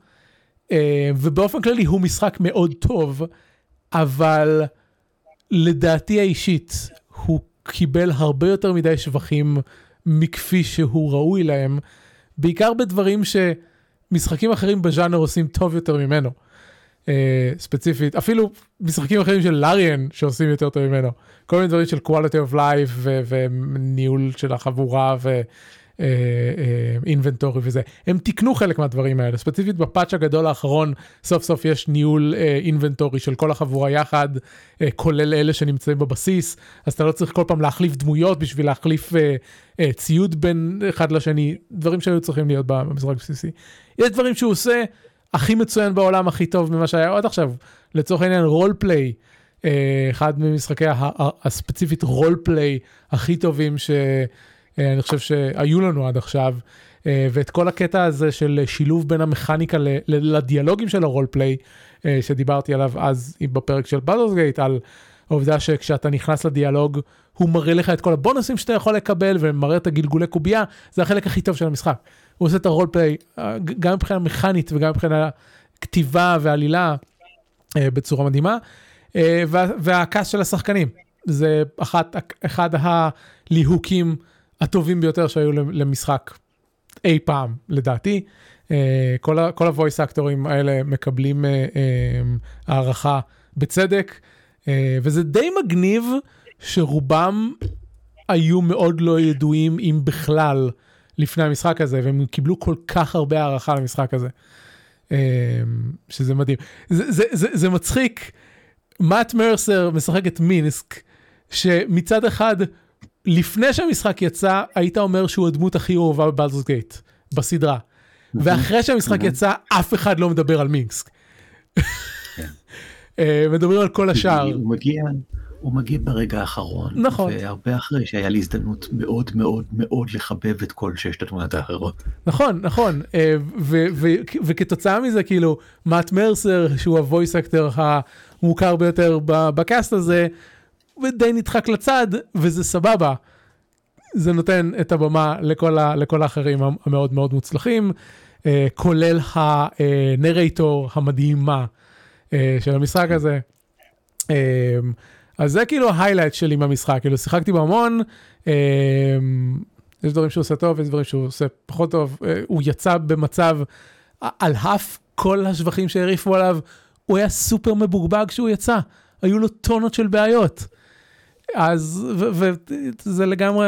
ובאופן כללי הוא משחק מאוד טוב אבל לדעתי האישית הוא קיבל הרבה יותר מדי שבחים מכפי שהוא ראוי להם בעיקר בדברים שמשחקים אחרים בז'אנר עושים טוב יותר ממנו. Uh, ספציפית אפילו משחקים אחרים של לאריאן שעושים יותר טוב ממנו כל מיני דברים של quality of life וניהול של החבורה ואינבנטורי uh, uh, וזה הם תיקנו חלק מהדברים האלה ספציפית בפאץ' הגדול האחרון סוף סוף יש ניהול אינבנטורי uh, של כל החבורה יחד כולל אלה שנמצאים בבסיס אז אתה לא צריך כל פעם להחליף דמויות בשביל להחליף ציוד בין אחד לשני דברים שהיו צריכים להיות במשחק בסיסי. יש דברים שהוא עושה. הכי מצוין בעולם הכי טוב ממה שהיה עד עכשיו לצורך העניין רול פליי אחד ממשחקי הספציפית רול פליי הכי טובים שאני חושב שהיו לנו עד עכשיו ואת כל הקטע הזה של שילוב בין המכניקה לדיאלוגים של הרול פליי שדיברתי עליו אז בפרק של בלדורס גייט על העובדה שכשאתה נכנס לדיאלוג הוא מראה לך את כל הבונוסים שאתה יכול לקבל ומראה את הגלגולי קובייה זה החלק הכי טוב של המשחק. הוא עושה את הרול פליי גם מבחינה מכנית וגם מבחינה כתיבה ועלילה אה, בצורה מדהימה. אה, וה, והכעס של השחקנים זה אחת, אחד הליהוקים הטובים ביותר שהיו למשחק אי פעם לדעתי. אה, כל, ה, כל הוויס אקטורים האלה מקבלים אה, אה, הערכה בצדק אה, וזה די מגניב שרובם היו מאוד לא ידועים אם בכלל. לפני המשחק הזה והם קיבלו כל כך הרבה הערכה למשחק הזה. שזה מדהים. זה, זה, זה, זה מצחיק, מאט מרסר משחק את מינסק, שמצד אחד, לפני שהמשחק יצא, היית אומר שהוא הדמות הכי אהובה בבלזוס גייט, בסדרה. ואחרי שהמשחק יצא, אף אחד לא מדבר על מינסק. מדברים על כל השאר. הוא מגיע, הוא מגיע ברגע האחרון. נכון. והרבה אחרי שהיה לי הזדמנות מאוד מאוד מאוד לחבב את כל ששת התמונות האחרות. נכון, נכון. וכתוצאה מזה, כאילו, מאט מרסר, שהוא ה voice actor המוכר ביותר ב cast הזה, ודי נדחק לצד, וזה סבבה. זה נותן את הבמה לכל, ה, לכל האחרים המאוד מאוד מוצלחים, כולל ה narrator המדהימה של המשחק הזה. אז זה כאילו ה highlight שלי במשחק, כאילו שיחקתי בו המון, אה, יש דברים שהוא עושה טוב, יש דברים שהוא עושה פחות טוב, אה, הוא יצא במצב, על אף כל השבחים שהרעיפו עליו, הוא היה סופר מבורבג כשהוא יצא, היו לו טונות של בעיות. אז, וזה לגמרי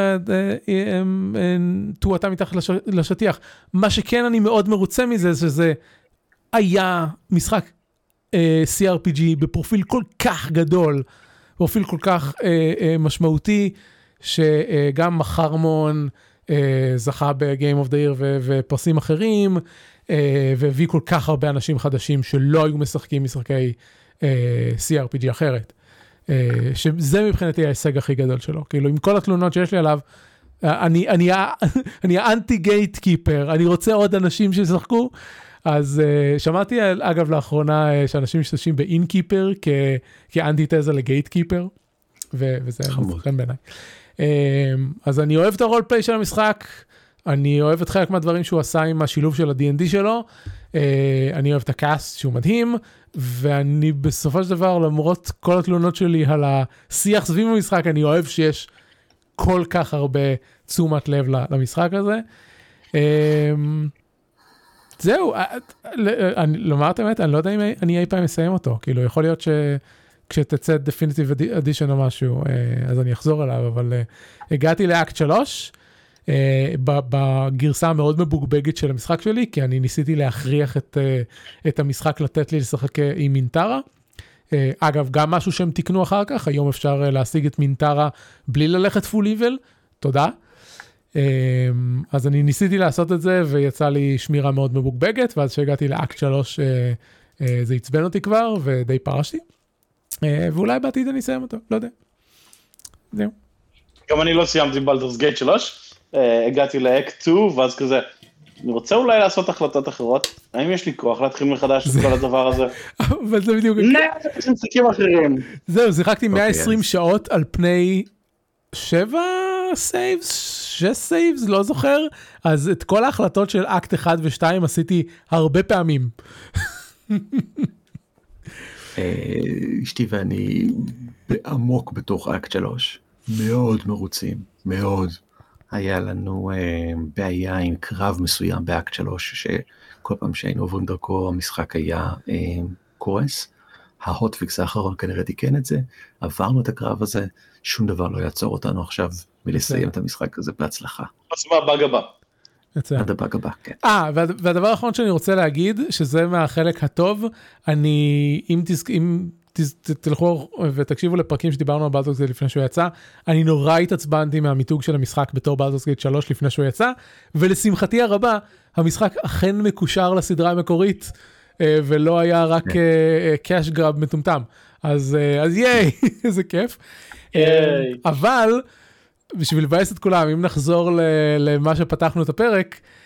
תאואתה מתחת לש, לשטיח. מה שכן אני מאוד מרוצה מזה, שזה היה משחק אה, CRPG בפרופיל כל כך גדול. פרופיל כל כך אה, אה, משמעותי, שגם מחרמון אה, זכה ב-game of the year ופרסים אחרים, אה, והביא כל כך הרבה אנשים חדשים שלא היו משחקים משחקי אה, CRPG אחרת. אה, שזה מבחינתי ההישג הכי גדול שלו, כאילו עם כל התלונות שיש לי עליו, אני, אני, אני האנטי גייט קיפר, אני רוצה עוד אנשים שישחקו, אז uh, שמעתי אגב לאחרונה uh, שאנשים משתמשים באינקיפר כאנטי-תזה לגייט קיפר, וזה חן בעיניי. Um, אז אני אוהב את הרול פליי של המשחק, אני אוהב את חלק מהדברים שהוא עשה עם השילוב של ה-D&D שלו, uh, אני אוהב את הקאסט שהוא מדהים, ואני בסופו של דבר למרות כל התלונות שלי על השיח סביב המשחק, אני אוהב שיש כל כך הרבה תשומת לב למשחק הזה. Um, זהו, אה, אה, לומר את האמת, אני לא יודע אם אני אי פעם אסיים אותו, כאילו יכול להיות שכשתצא definitive edition או משהו, אה, אז אני אחזור אליו, אבל אה, הגעתי לאקט 3, בגרסה המאוד מבוגבגת של המשחק שלי, כי אני ניסיתי להכריח את, אה, את המשחק לתת לי לשחק אה, עם מינטרה. אה, אגב, גם משהו שהם תיקנו אחר כך, היום אפשר אה, להשיג את מינטרה בלי ללכת full evil, תודה. אה, אז אני ניסיתי לעשות את זה ויצא לי שמירה מאוד מבוגבגת, ואז כשהגעתי לאקט 3 אה, אה, זה עצבן אותי כבר ודי פרשתי. אה, ואולי בעתיד אני אסיים אותו, לא יודע. זהו. גם אני לא סיימתי בלדרס גייט 3, אה, הגעתי לאקט 2, ואז כזה, אני רוצה אולי לעשות החלטות אחרות, האם יש לי כוח להתחיל מחדש את כל הדבר הזה? אבל זה בדיוק, נאט, משחקים אחרים. זהו, שיחקתי 120 אז- שעות על פני 7 saves, 6 saves, לא זוכר. אז את כל ההחלטות של אקט 1 ו-2 עשיתי הרבה פעמים. אה, אשתי ואני עמוק בתוך אקט 3, מאוד מרוצים, מאוד. היה לנו אה, בעיה עם קרב מסוים באקט 3, שכל פעם שהיינו עוברים דרכו המשחק היה אה, קורס. ה hotfix האחרון כנראה תיקן את זה, עברנו את הקרב הזה, שום דבר לא יעצור אותנו עכשיו מלסיים את המשחק הזה בהצלחה. אז מה הבאג הבא? עד הבאג הבא, כן. אה, וה- והדבר האחרון שאני רוצה להגיד, שזה מהחלק הטוב, אני, אם, תז, אם ת- תלכו ותקשיבו לפרקים שדיברנו על Baldur's Gate לפני שהוא יצא, אני נורא התעצבנתי מהמיתוג של המשחק בתור Baldur's Gate 3 לפני שהוא יצא, ולשמחתי הרבה, המשחק אכן מקושר לסדרה המקורית, אה, ולא היה רק cash grab מטומטם. אז, אה, אז ייי, איזה כיף. אה, אבל בשביל לבאס את כולם, אם נחזור למה שפתחנו את הפרק, אה,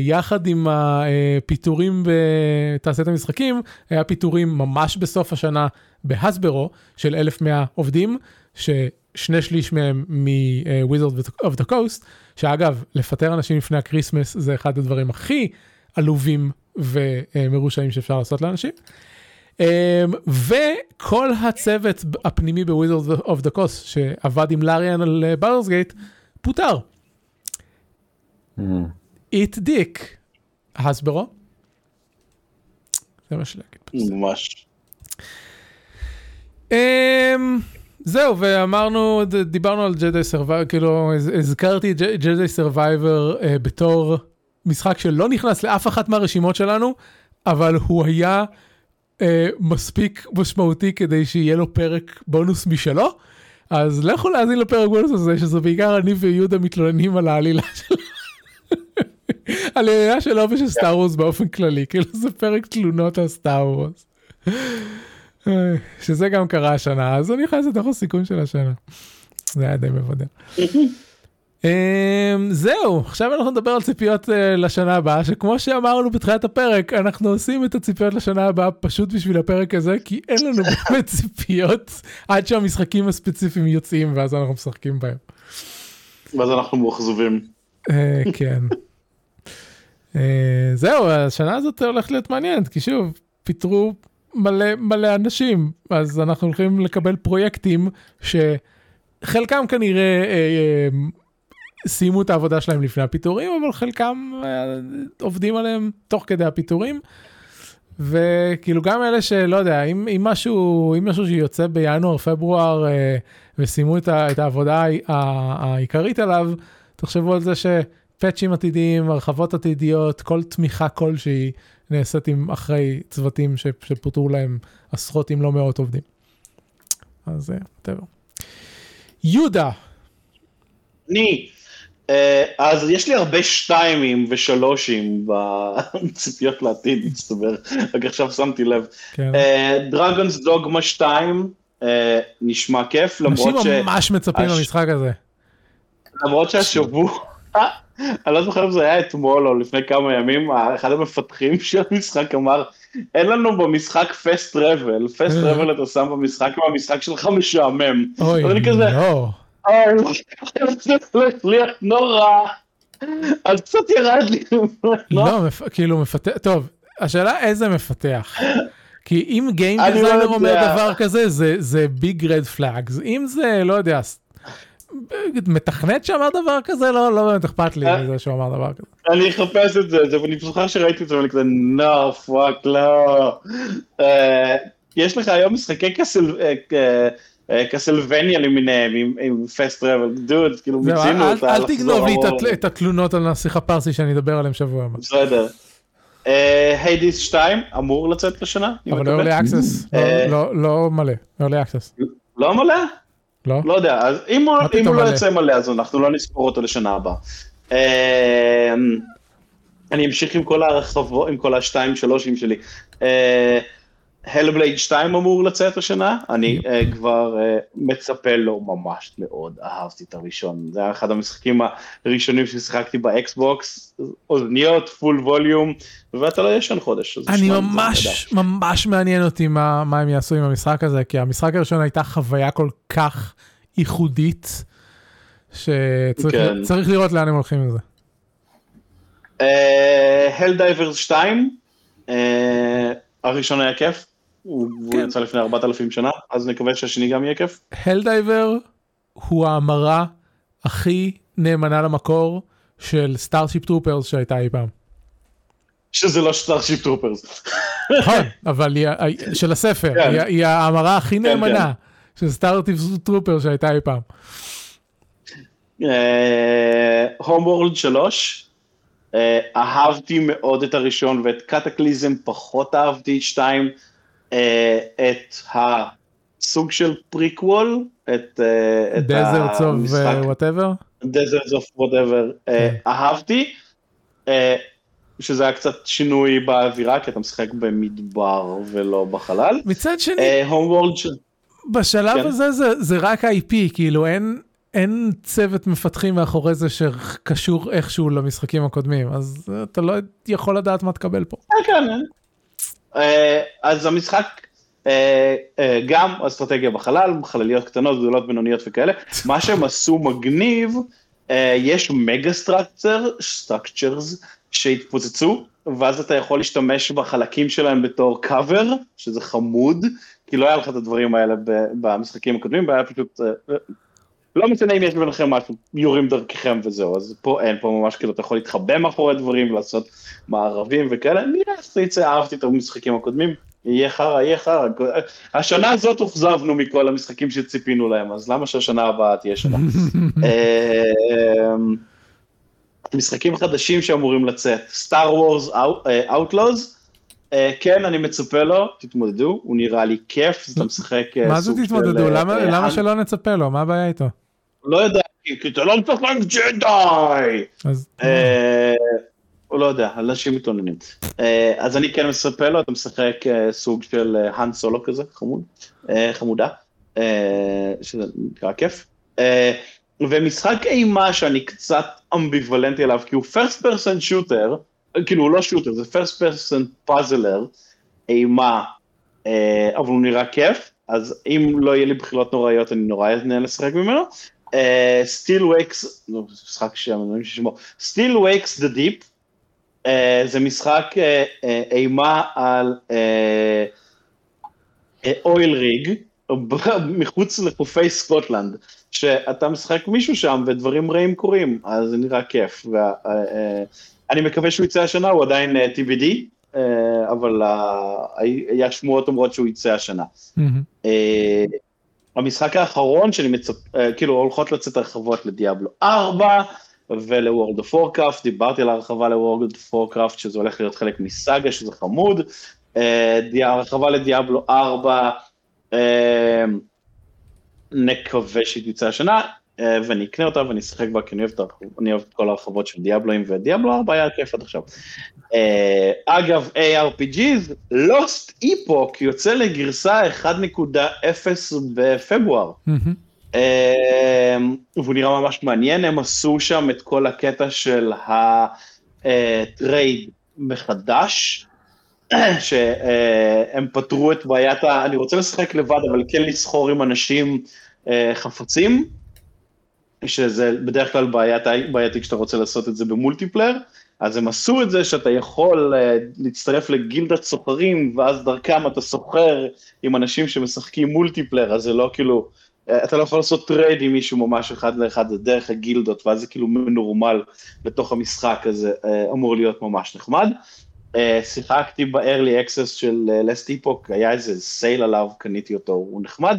יחד עם הפיטורים בתעשיית המשחקים, היה פיטורים ממש בסוף השנה בהסברו של 1,100 עובדים, ששני שליש מהם מ-Wizard of the Coast, שאגב, לפטר אנשים לפני הכריסמס זה אחד הדברים הכי עלובים ומרושעים שאפשר לעשות לאנשים. Um, וכל הצוות הפנימי ב Wizards of the Coast שעבד עם לריאן על בלדורס גייט פוטר. It דיק. הסברו. זה מה שלהגיד. ממש. Um, זהו ואמרנו דיברנו על ג'די סרווייבור כאילו הז- הזכרתי את ג'די סרווייבור בתור משחק שלא נכנס לאף אחת מהרשימות שלנו אבל הוא היה uh, מספיק משמעותי כדי שיהיה לו פרק בונוס משלו. אז לכו להאזין לפרק בונוס הזה שזה בעיקר אני ויהודה מתלוננים על העלילה שלו. על העלילה שלו ושל סטאר וורס באופן כללי כאילו זה פרק תלונות על סטאר וורס. שזה גם קרה השנה אז אני נכנס לתוך הסיכון של השנה. זה היה די מבדר. אמ, זהו עכשיו אנחנו נדבר על ציפיות אה, לשנה הבאה שכמו שאמרנו בתחילת הפרק אנחנו עושים את הציפיות לשנה הבאה פשוט בשביל הפרק הזה כי אין לנו באמת ציפיות עד שהמשחקים הספציפיים יוצאים ואז אנחנו משחקים בהם. ואז אנחנו מאוכזבים. אה, כן. אה, זהו השנה הזאת הולכת להיות מעניינת כי שוב פיטרו מלא מלא אנשים אז אנחנו הולכים לקבל פרויקטים שחלקם כנראה אה, אה, סיימו את העבודה שלהם לפני הפיטורים אבל חלקם עובדים עליהם תוך כדי הפיטורים. וכאילו גם אלה שלא יודע אם, אם משהו אם משהו שיוצא בינואר פברואר אה, וסיימו את, ה, את העבודה העיקרית עליו תחשבו על זה שפאצ'ים עתידיים הרחבות עתידיות כל תמיכה כלשהי נעשית עם אחרי צוותים ש, שפוטרו להם עשרות אם לא מאות עובדים. אז זה טבע. יהודה אני, אה, אז יש לי הרבה שתיימים ושלושים בציפיות לעתיד, מסתבר, רק עכשיו שמתי לב. דרגונס דוגמה 2, אה, נשמע כיף, אנשים למרות ש... ממש מצפים למשחק הזה. למרות שהשבוע, אני לא זוכר אם זה היה אתמול או לפני כמה ימים, אחד המפתחים של המשחק אמר, אין לנו במשחק fast travel, fast. travel אתה שם במשחק, והמשחק שלך משעמם. אוי אז אני כזה, לא. אוי, זה להיות נורא. אז קצת ירד לי. לא, מפ... כאילו מפתח, טוב, השאלה איזה מפתח. כי אם game לא designer. אומר דבר כזה, זה, זה big red flags. אם זה, לא יודע, מתכנת שאמר דבר כזה? לא, לא באמת אכפת לי אה. מזה שהוא אמר דבר כזה. אני אחפש את זה, ואני זוכר שראיתי את זה ואני כזה נו fuck לא. אה, יש לך היום משחקי קסל- אה, קסלווניה למיניהם עם- fast travel, dude, כאילו מיצינו אותה. אל תגנוב לי את התלונות על נסיך הפרסי שאני אדבר עליהם שבוע הבא. בסדר. היידיס 2 אמור לצאת לשנה, אני אבל מקווה. early access, לא-. לא- לא מלא, early access. לא מלא? לא? לא יודע, אז אם הוא, אם הוא לא? יוצא מלא אז אנחנו לא נספור אותו לשנה הבאה. אה, אני אמשיך עם כל הרחבות, עם כל השתיים שלושים שלי. הלבלייד 2 אמור לצאת השנה, אני אה, כבר אה, מצפה לו ממש מאוד, אהבתי את הראשון, זה היה אחד המשחקים הראשונים ששיחקתי באקסבוקס, אוזניות, full volume, ואתה לא ישן חודש. אני ממש ממש מעניין אותי מה מה הם יעשו עם המשחק הזה, כי המשחק הראשון הייתה חוויה כל כך ייחודית, שצריך כן. לראות לאן הם הולכים עם זה. הל דייברס 2, אה, הראשון היה כיף, הוא כן. יצא לפני 4,000 שנה, אז נקווה שהשני גם יהיה כיף. הלדייבר הוא ההמרה הכי נאמנה למקור של סטארשיפ טרופרס שהייתה אי פעם. שזה לא סטארשיפ טרופרס. נכון, אבל של הספר, כן. היא, ההמרה הכי כן. נאמנה של סטארשיפ טרופרס שהייתה אי פעם. הום וורלד 3, אה, אהבתי מאוד את הראשון ואת קטקליזם פחות אהבתי את 2, את הסוג של פריקוול, את אה, את דזרטס אוף המשחק. Whatever. דזרטס אוף whatever, כן. אהבתי, אה, שזה היה קצת שינוי באווירה, כי אתה משחק במדבר ולא בחלל. מצד שני, הום וורלד, בשלב כן. הזה זה, זה רק IP, כאילו אין, אין צוות מפתחים מאחורי זה שקשור איכשהו למשחקים הקודמים, אז אתה לא יכול לדעת מה תקבל פה. כן, אה, אז המשחק אה, אה, גם אסטרטגיה בחלל, חלליות קטנות, גדולות, בינוניות וכאלה. מה שהם עשו מגניב, אה, יש mega structure, structures, שהתפוצצו, ואז אתה יכול להשתמש בחלקים שלהם בתור קאבר, שזה חמוד, כי לא היה לך את הדברים האלה במשחקים הקודמים, והיה פשוט... לא משנה אם יש ביניכם משהו, יורים דרככם וזהו, אז פה אין, פה ממש כאילו אתה יכול להתחבא מאחורי דברים ולעשות מארבים וכאלה, נראה שתצא, אהבתי את המשחקים הקודמים, יהיה חרא, יהיה חרא, השנה הזאת אוכזבנו מכל המשחקים שציפינו להם, אז למה שהשנה הבאה תהיה שנה? אמ, משחקים חדשים שאמורים לצאת, סטאר וורס אאוטלוז, כן אני מצפה לו, תתמודדו, הוא נראה לי כיף, אתה משחק אה, מה זה תתמודדו? אה, למה, שלא נצפה לו? מה הבעיה איתו? לא יודע, כי אתה לא משחק ג'די! אז אה, הוא לא יודע, אנשים מתלוננים. אה, אז אני כן מצפה לו, אתה משחק אה, סוג של האן סולו כזה, חמוד, חמודה, שזה נקרא כיף. ומשחק אימה שאני קצת אמביוולנטי עליו, כי הוא first person shooter, כאילו הוא לא shooter, זה first person puzzler, אימה, אבל הוא נראה כיף, אז אם לא יהיה לי בחילות נוראיות, אני נורא אהנה לשחק ממנו. סטיל וייקס, משחק שהמנויים ששמו, סטיל וייקס דה דיפ, זה משחק אה, אה, אימה על oil rig, מחוץ לחופי סקוטלנד, שאתה משחק מישהו שם ודברים רעים קורים, אז זה נראה כיף. וה, אה, אה, אני מקווה שהוא יצא השנה, הוא עדיין אה, TBD, אה, אבל אה, היה שמועות אומרות שהוא יצא השנה. מהמם. המשחק האחרון שאני מצפ... אה, כאילו הולכות לצאת הרחבות לדיאבלו 4 ולוורלד אוף וורקראפט, דיברתי על הרחבה לוורלד אוף וורקראפט שזה הולך להיות חלק מסאגה שזה חמוד, אה, הרחבה לדיאבלו 4 אה, נקווה שהיא תצא השנה ואני אקנה אותה ואני אשחק בה כי אני אוהב את הרחב- אני אוהב את כל הרחבות של דיאבלוים ודיאבלו 4 היה כיף עד עכשיו. אה, אגב, ARPGs, Lost Epoch יוצא לגרסה 1.0 בפברואר. אה, והוא נראה ממש מעניין, הם עשו שם את כל הקטע של ה trade מחדש, שהם פתרו את בעיית ה... אני רוצה לשחק לבד, אבל כן לסחור עם אנשים אה, חפצים, שזה בדרך כלל בעיית, בעייתי כשאתה רוצה לעשות את זה ב multiplayer, אז הם עשו את זה שאתה יכול אה, להצטרף לגילדת סוחרים, ואז דרכם אתה סוחר עם אנשים שמשחקים multiplayer, אז זה לא כאילו אה, אתה לא יכול לעשות trade עם מישהו ממש אחד לאחד, זה דרך הגילדות, ואז זה כאילו מנורמל לתוך המשחק הזה, אה, אמור להיות ממש נחמד. שיחקתי ב-early access של לסט איפוק, היה איזה סייל עליו, קניתי אותו, הוא נחמד.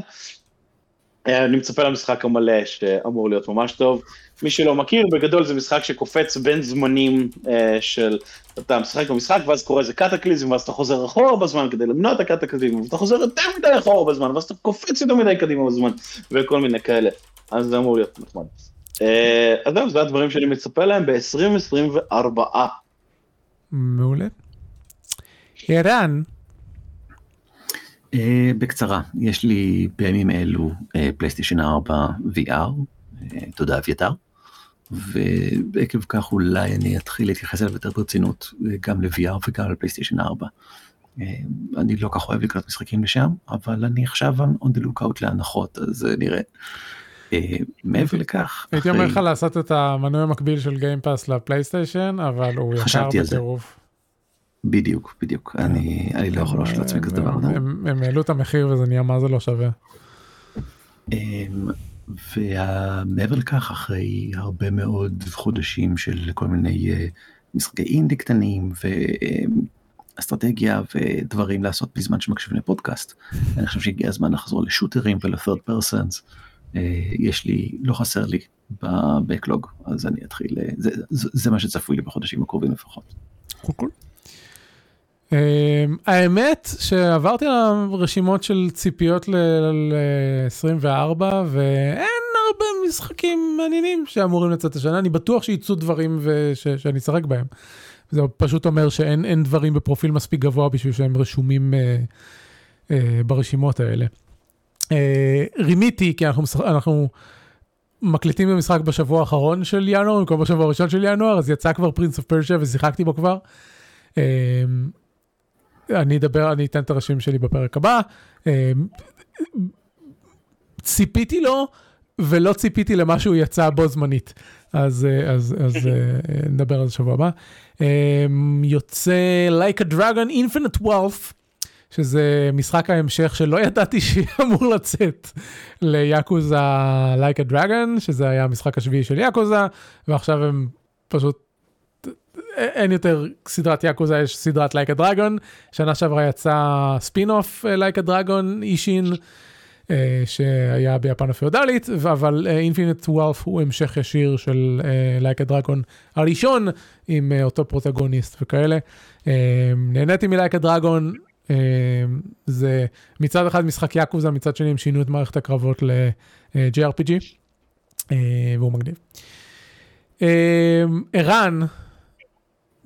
אני מצפה למשחק המלא שאמור להיות ממש טוב. מי שלא מכיר, בגדול זה משחק שקופץ בין זמנים אה, של, אתה משחק במשחק ואז קורה איזה קטקליזם ואז אתה חוזר אחורה בזמן כדי למנוע את הקטקליזם, ואתה חוזר יותר מדי אחורה בזמן ואז אתה קופץ יותר מדי קדימה בזמן וכל מיני כאלה, אז זה אמור להיות נחמד. אה, אז זה הדברים שאני מצפה להם ב-2024. מעולה. ערן. Uh, בקצרה, יש לי בימים אלו פלייסטיישן 4 VR, תודה אביתר. ועקב כך אולי אני אתחיל להתייחס אליו יותר ברצינות, גם ל-VR וגם לפלייסטיישן 4. אה, אני לא כך אוהב לקנות משחקים לשם, אבל אני עכשיו on the lookout להנחות, אז נראה. אה, מעבר לכך, הייתי אומר לך לעשות את המנוי המקביל של גיימפאס לפלייסטיישן, אבל הוא יקר בטירוף. בדיוק, בדיוק, אני, אני לא יכול להרשות לעצמי כזה דבר. הם העלו את המחיר וזה נהיה מה זה לא שווה. אמ, ומעבר לכך, אחרי הרבה מאוד חודשים של כל מיני אה, משחקי אינדי קטנים ואסטרטגיה ודברים לעשות בזמן שמקשיבים לפודקאסט, אני חושב שהגיע הזמן לחזור ל shooterים ול third persons. אה, יש לי, לא חסר לי ב backlog, אז אני אתחיל, אה, זה, זה, זה מה שצפוי לי בחודשים הקרובים לפחות. Cool cool. האמת שעברתי על הרשימות של ציפיות ל-24 ואין הרבה משחקים מעניינים שאמורים לצאת השנה, אני בטוח שייצאו דברים וש, שאני אשחק בהם. זה פשוט אומר שאין דברים בפרופיל מספיק גבוה בשביל שהם רשומים אה, אה, ברשימות האלה. אה, רימיתי, כי אנחנו, אנחנו מקליטים במשחק בשבוע האחרון של ינואר, במקום בשבוע הראשון של ינואר, אז יצא כבר פרינס אוף פרשיה ושיחקתי בו כבר. אה, אני אדבר, אני אתן את הראשים שלי בפרק הבא. אה, ציפיתי לו, ולא ציפיתי למה שהוא יצא בו זמנית. אז, אה, אז, אז אה, נדבר על זה שבוע הבא. יוצא Like a Dragon Infinite Wealth, שזה משחק ההמשך שלא ידעתי שאמור לצאת ל-Yakuza: Like a Dragon, שזה היה המשחק השביעי של יאקוזה, ועכשיו הם פשוט אין יותר סדרת יאקוזה, יש סדרת Like a Dragon, שנה שעברה יצא ספין אוף Like a Dragon, Ishin, שהיה ביפן הפיאודלית, אבל Infinite Wealth הוא המשך ישיר של Like uh, a Dragon הראשון, עם אותו פרוטגוניסט וכאלה. נהניתי מ-Like a Dragon, uh, זה מצד אחד משחק יאקוזה, מצד שני הם שינו את מערכת הקרבות ל-JRPG, והוא מגניב. ערן,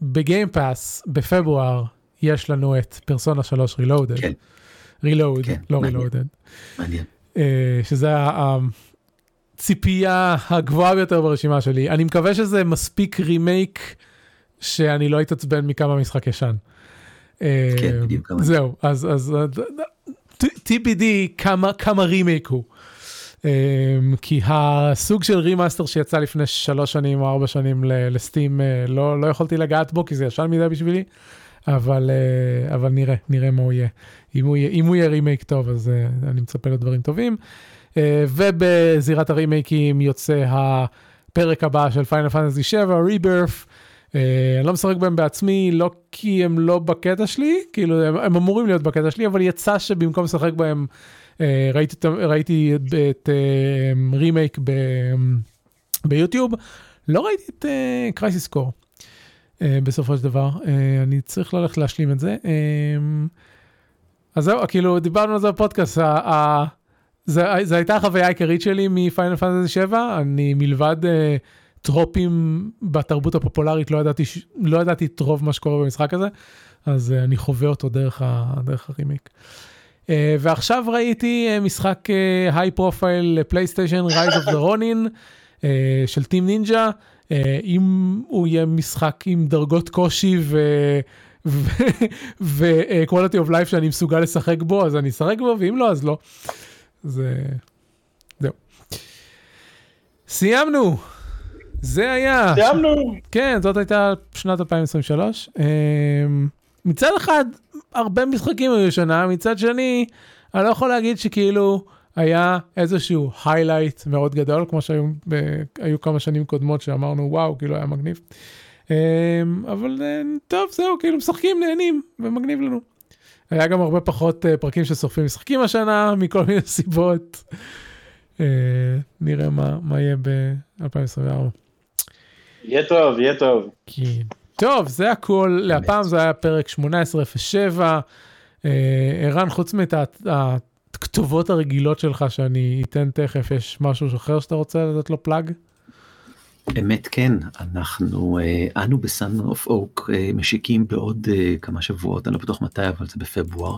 ב-Game Pass בפברואר יש לנו את פרסונה 3 Reloaded. כן. Reload, כן, לא Reloaded. מעניין. Uh, שזה הציפייה הגבוהה ביותר ברשימה שלי. אני מקווה שזה מספיק רימייק שאני לא אתעצבן מכמה משחק ישן. אה, כן, בדיוק. זהו, אז, אז TBD כמה, כמה רימייק הוא. אמ, כי הסוג של remaster שיצא לפני שלוש שנים או ארבע שנים ל-Steam, אה, לא, לא יכולתי לגעת בו כי זה ישן מדי בשבילי, אבל, אה, אבל נראה, נראה מה הוא יהיה. אם הוא יהיה, אם הוא יהיה רימייק טוב, אז אה, אני מצפה לדברים טובים. ובזירת הרימייקים יוצא הפרק הבא של Final Fantasy 7, Rebirth. אני לא משחק בהם בעצמי, לא כי הם לא בקטע שלי, כאילו הם, הם אמורים להיות בקטע שלי, אבל יצא שבמקום לשחק בהם ראיתי, ראיתי את רימייק אה, ביוטיוב, לא ראיתי את קרייסיס uh, קור בסופו של דבר, אני צריך ללכת להשלים את זה. אז זהו, כאילו דיברנו על זה בפודקאסט, זו הייתה החוויה העיקרית שלי מפיינל פנטסי 7, אני מלבד טרופים בתרבות הפופולרית, לא ידעתי, לא ידעתי את רוב מה שקורה במשחק הזה, אז אני חווה אותו דרך, ה, דרך הרימייק. Uh, ועכשיו ראיתי uh, משחק high profile לפלייסטיישן Rise of the Ronin של Team Ninja, uh, אם הוא יהיה משחק עם דרגות קושי ו-quality of life שאני מסוגל לשחק בו, אז אני אשחק בו, ואם לא, אז לא. זה... זהו. סיימנו. זה היה. סיימנו. כן, זאת הייתה שנת 2023. Uh, מצד אחד, הרבה משחקים היו שנה, מצד שני, אני לא יכול להגיד שכאילו היה איזשהו highlight מאוד גדול, כמו שהיו כמה שנים קודמות שאמרנו וואו, כאילו היה מגניב. אבל טוב, זהו, כאילו משחקים, נהנים, ומגניב לנו. היה גם הרבה פחות פרקים של שורפים משחקים השנה, מכל מיני סיבות. נראה מה, מה יהיה ב-2024. יהיה טוב, יהיה טוב. כן. טוב, זה הכל, להפעם זה היה פרק 1807. ערן, חוץ מהכתובות הרגילות שלך שאני אתן תכף, יש משהו אחר שאתה רוצה לתת לו פלאג? אמת כן, אנחנו, אנו בסאן אוף אוק משיקים בעוד כמה שבועות, אני לא בטוח מתי, אבל זה בפברואר,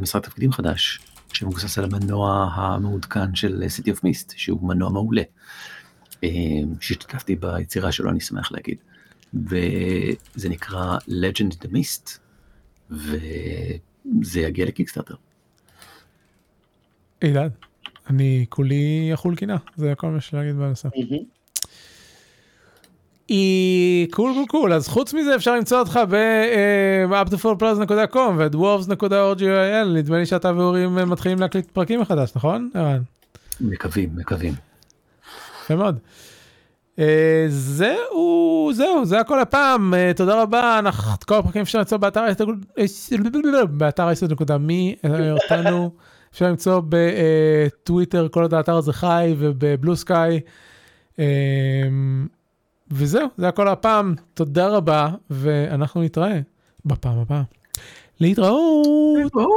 משרד תפקידים חדש, שמבוסס על המנוע המעודכן של City of Mist, שהוא מנוע מעולה. שהשתתפתי ביצירה שלו, אני שמח להגיד. וזה נקרא Legend the Mist, וזה יגיע לקיקסטארטר. אילן, אני כולי אכול קינה, זה כל מה שיש להגיד בנושא. קול קול קול אז חוץ מזה אפשר למצוא אותך ב-uptofullplus.com ו-dwarves.org.il נדמה לי שאתה ואורים מתחילים להקליט פרקים מחדש נכון? מקווים מקווים. יפה מאוד. זהו זהו זה הכל הפעם תודה רבה אנחנו כל הפרקים אפשר למצוא באתר באתר היסוד.מי אותנו אפשר למצוא בטוויטר כל עוד האתר הזה חי ובבלו סקאי. וזהו, זה הכל הפעם, תודה רבה, ואנחנו נתראה בפעם הבאה. להתראות! להתראות!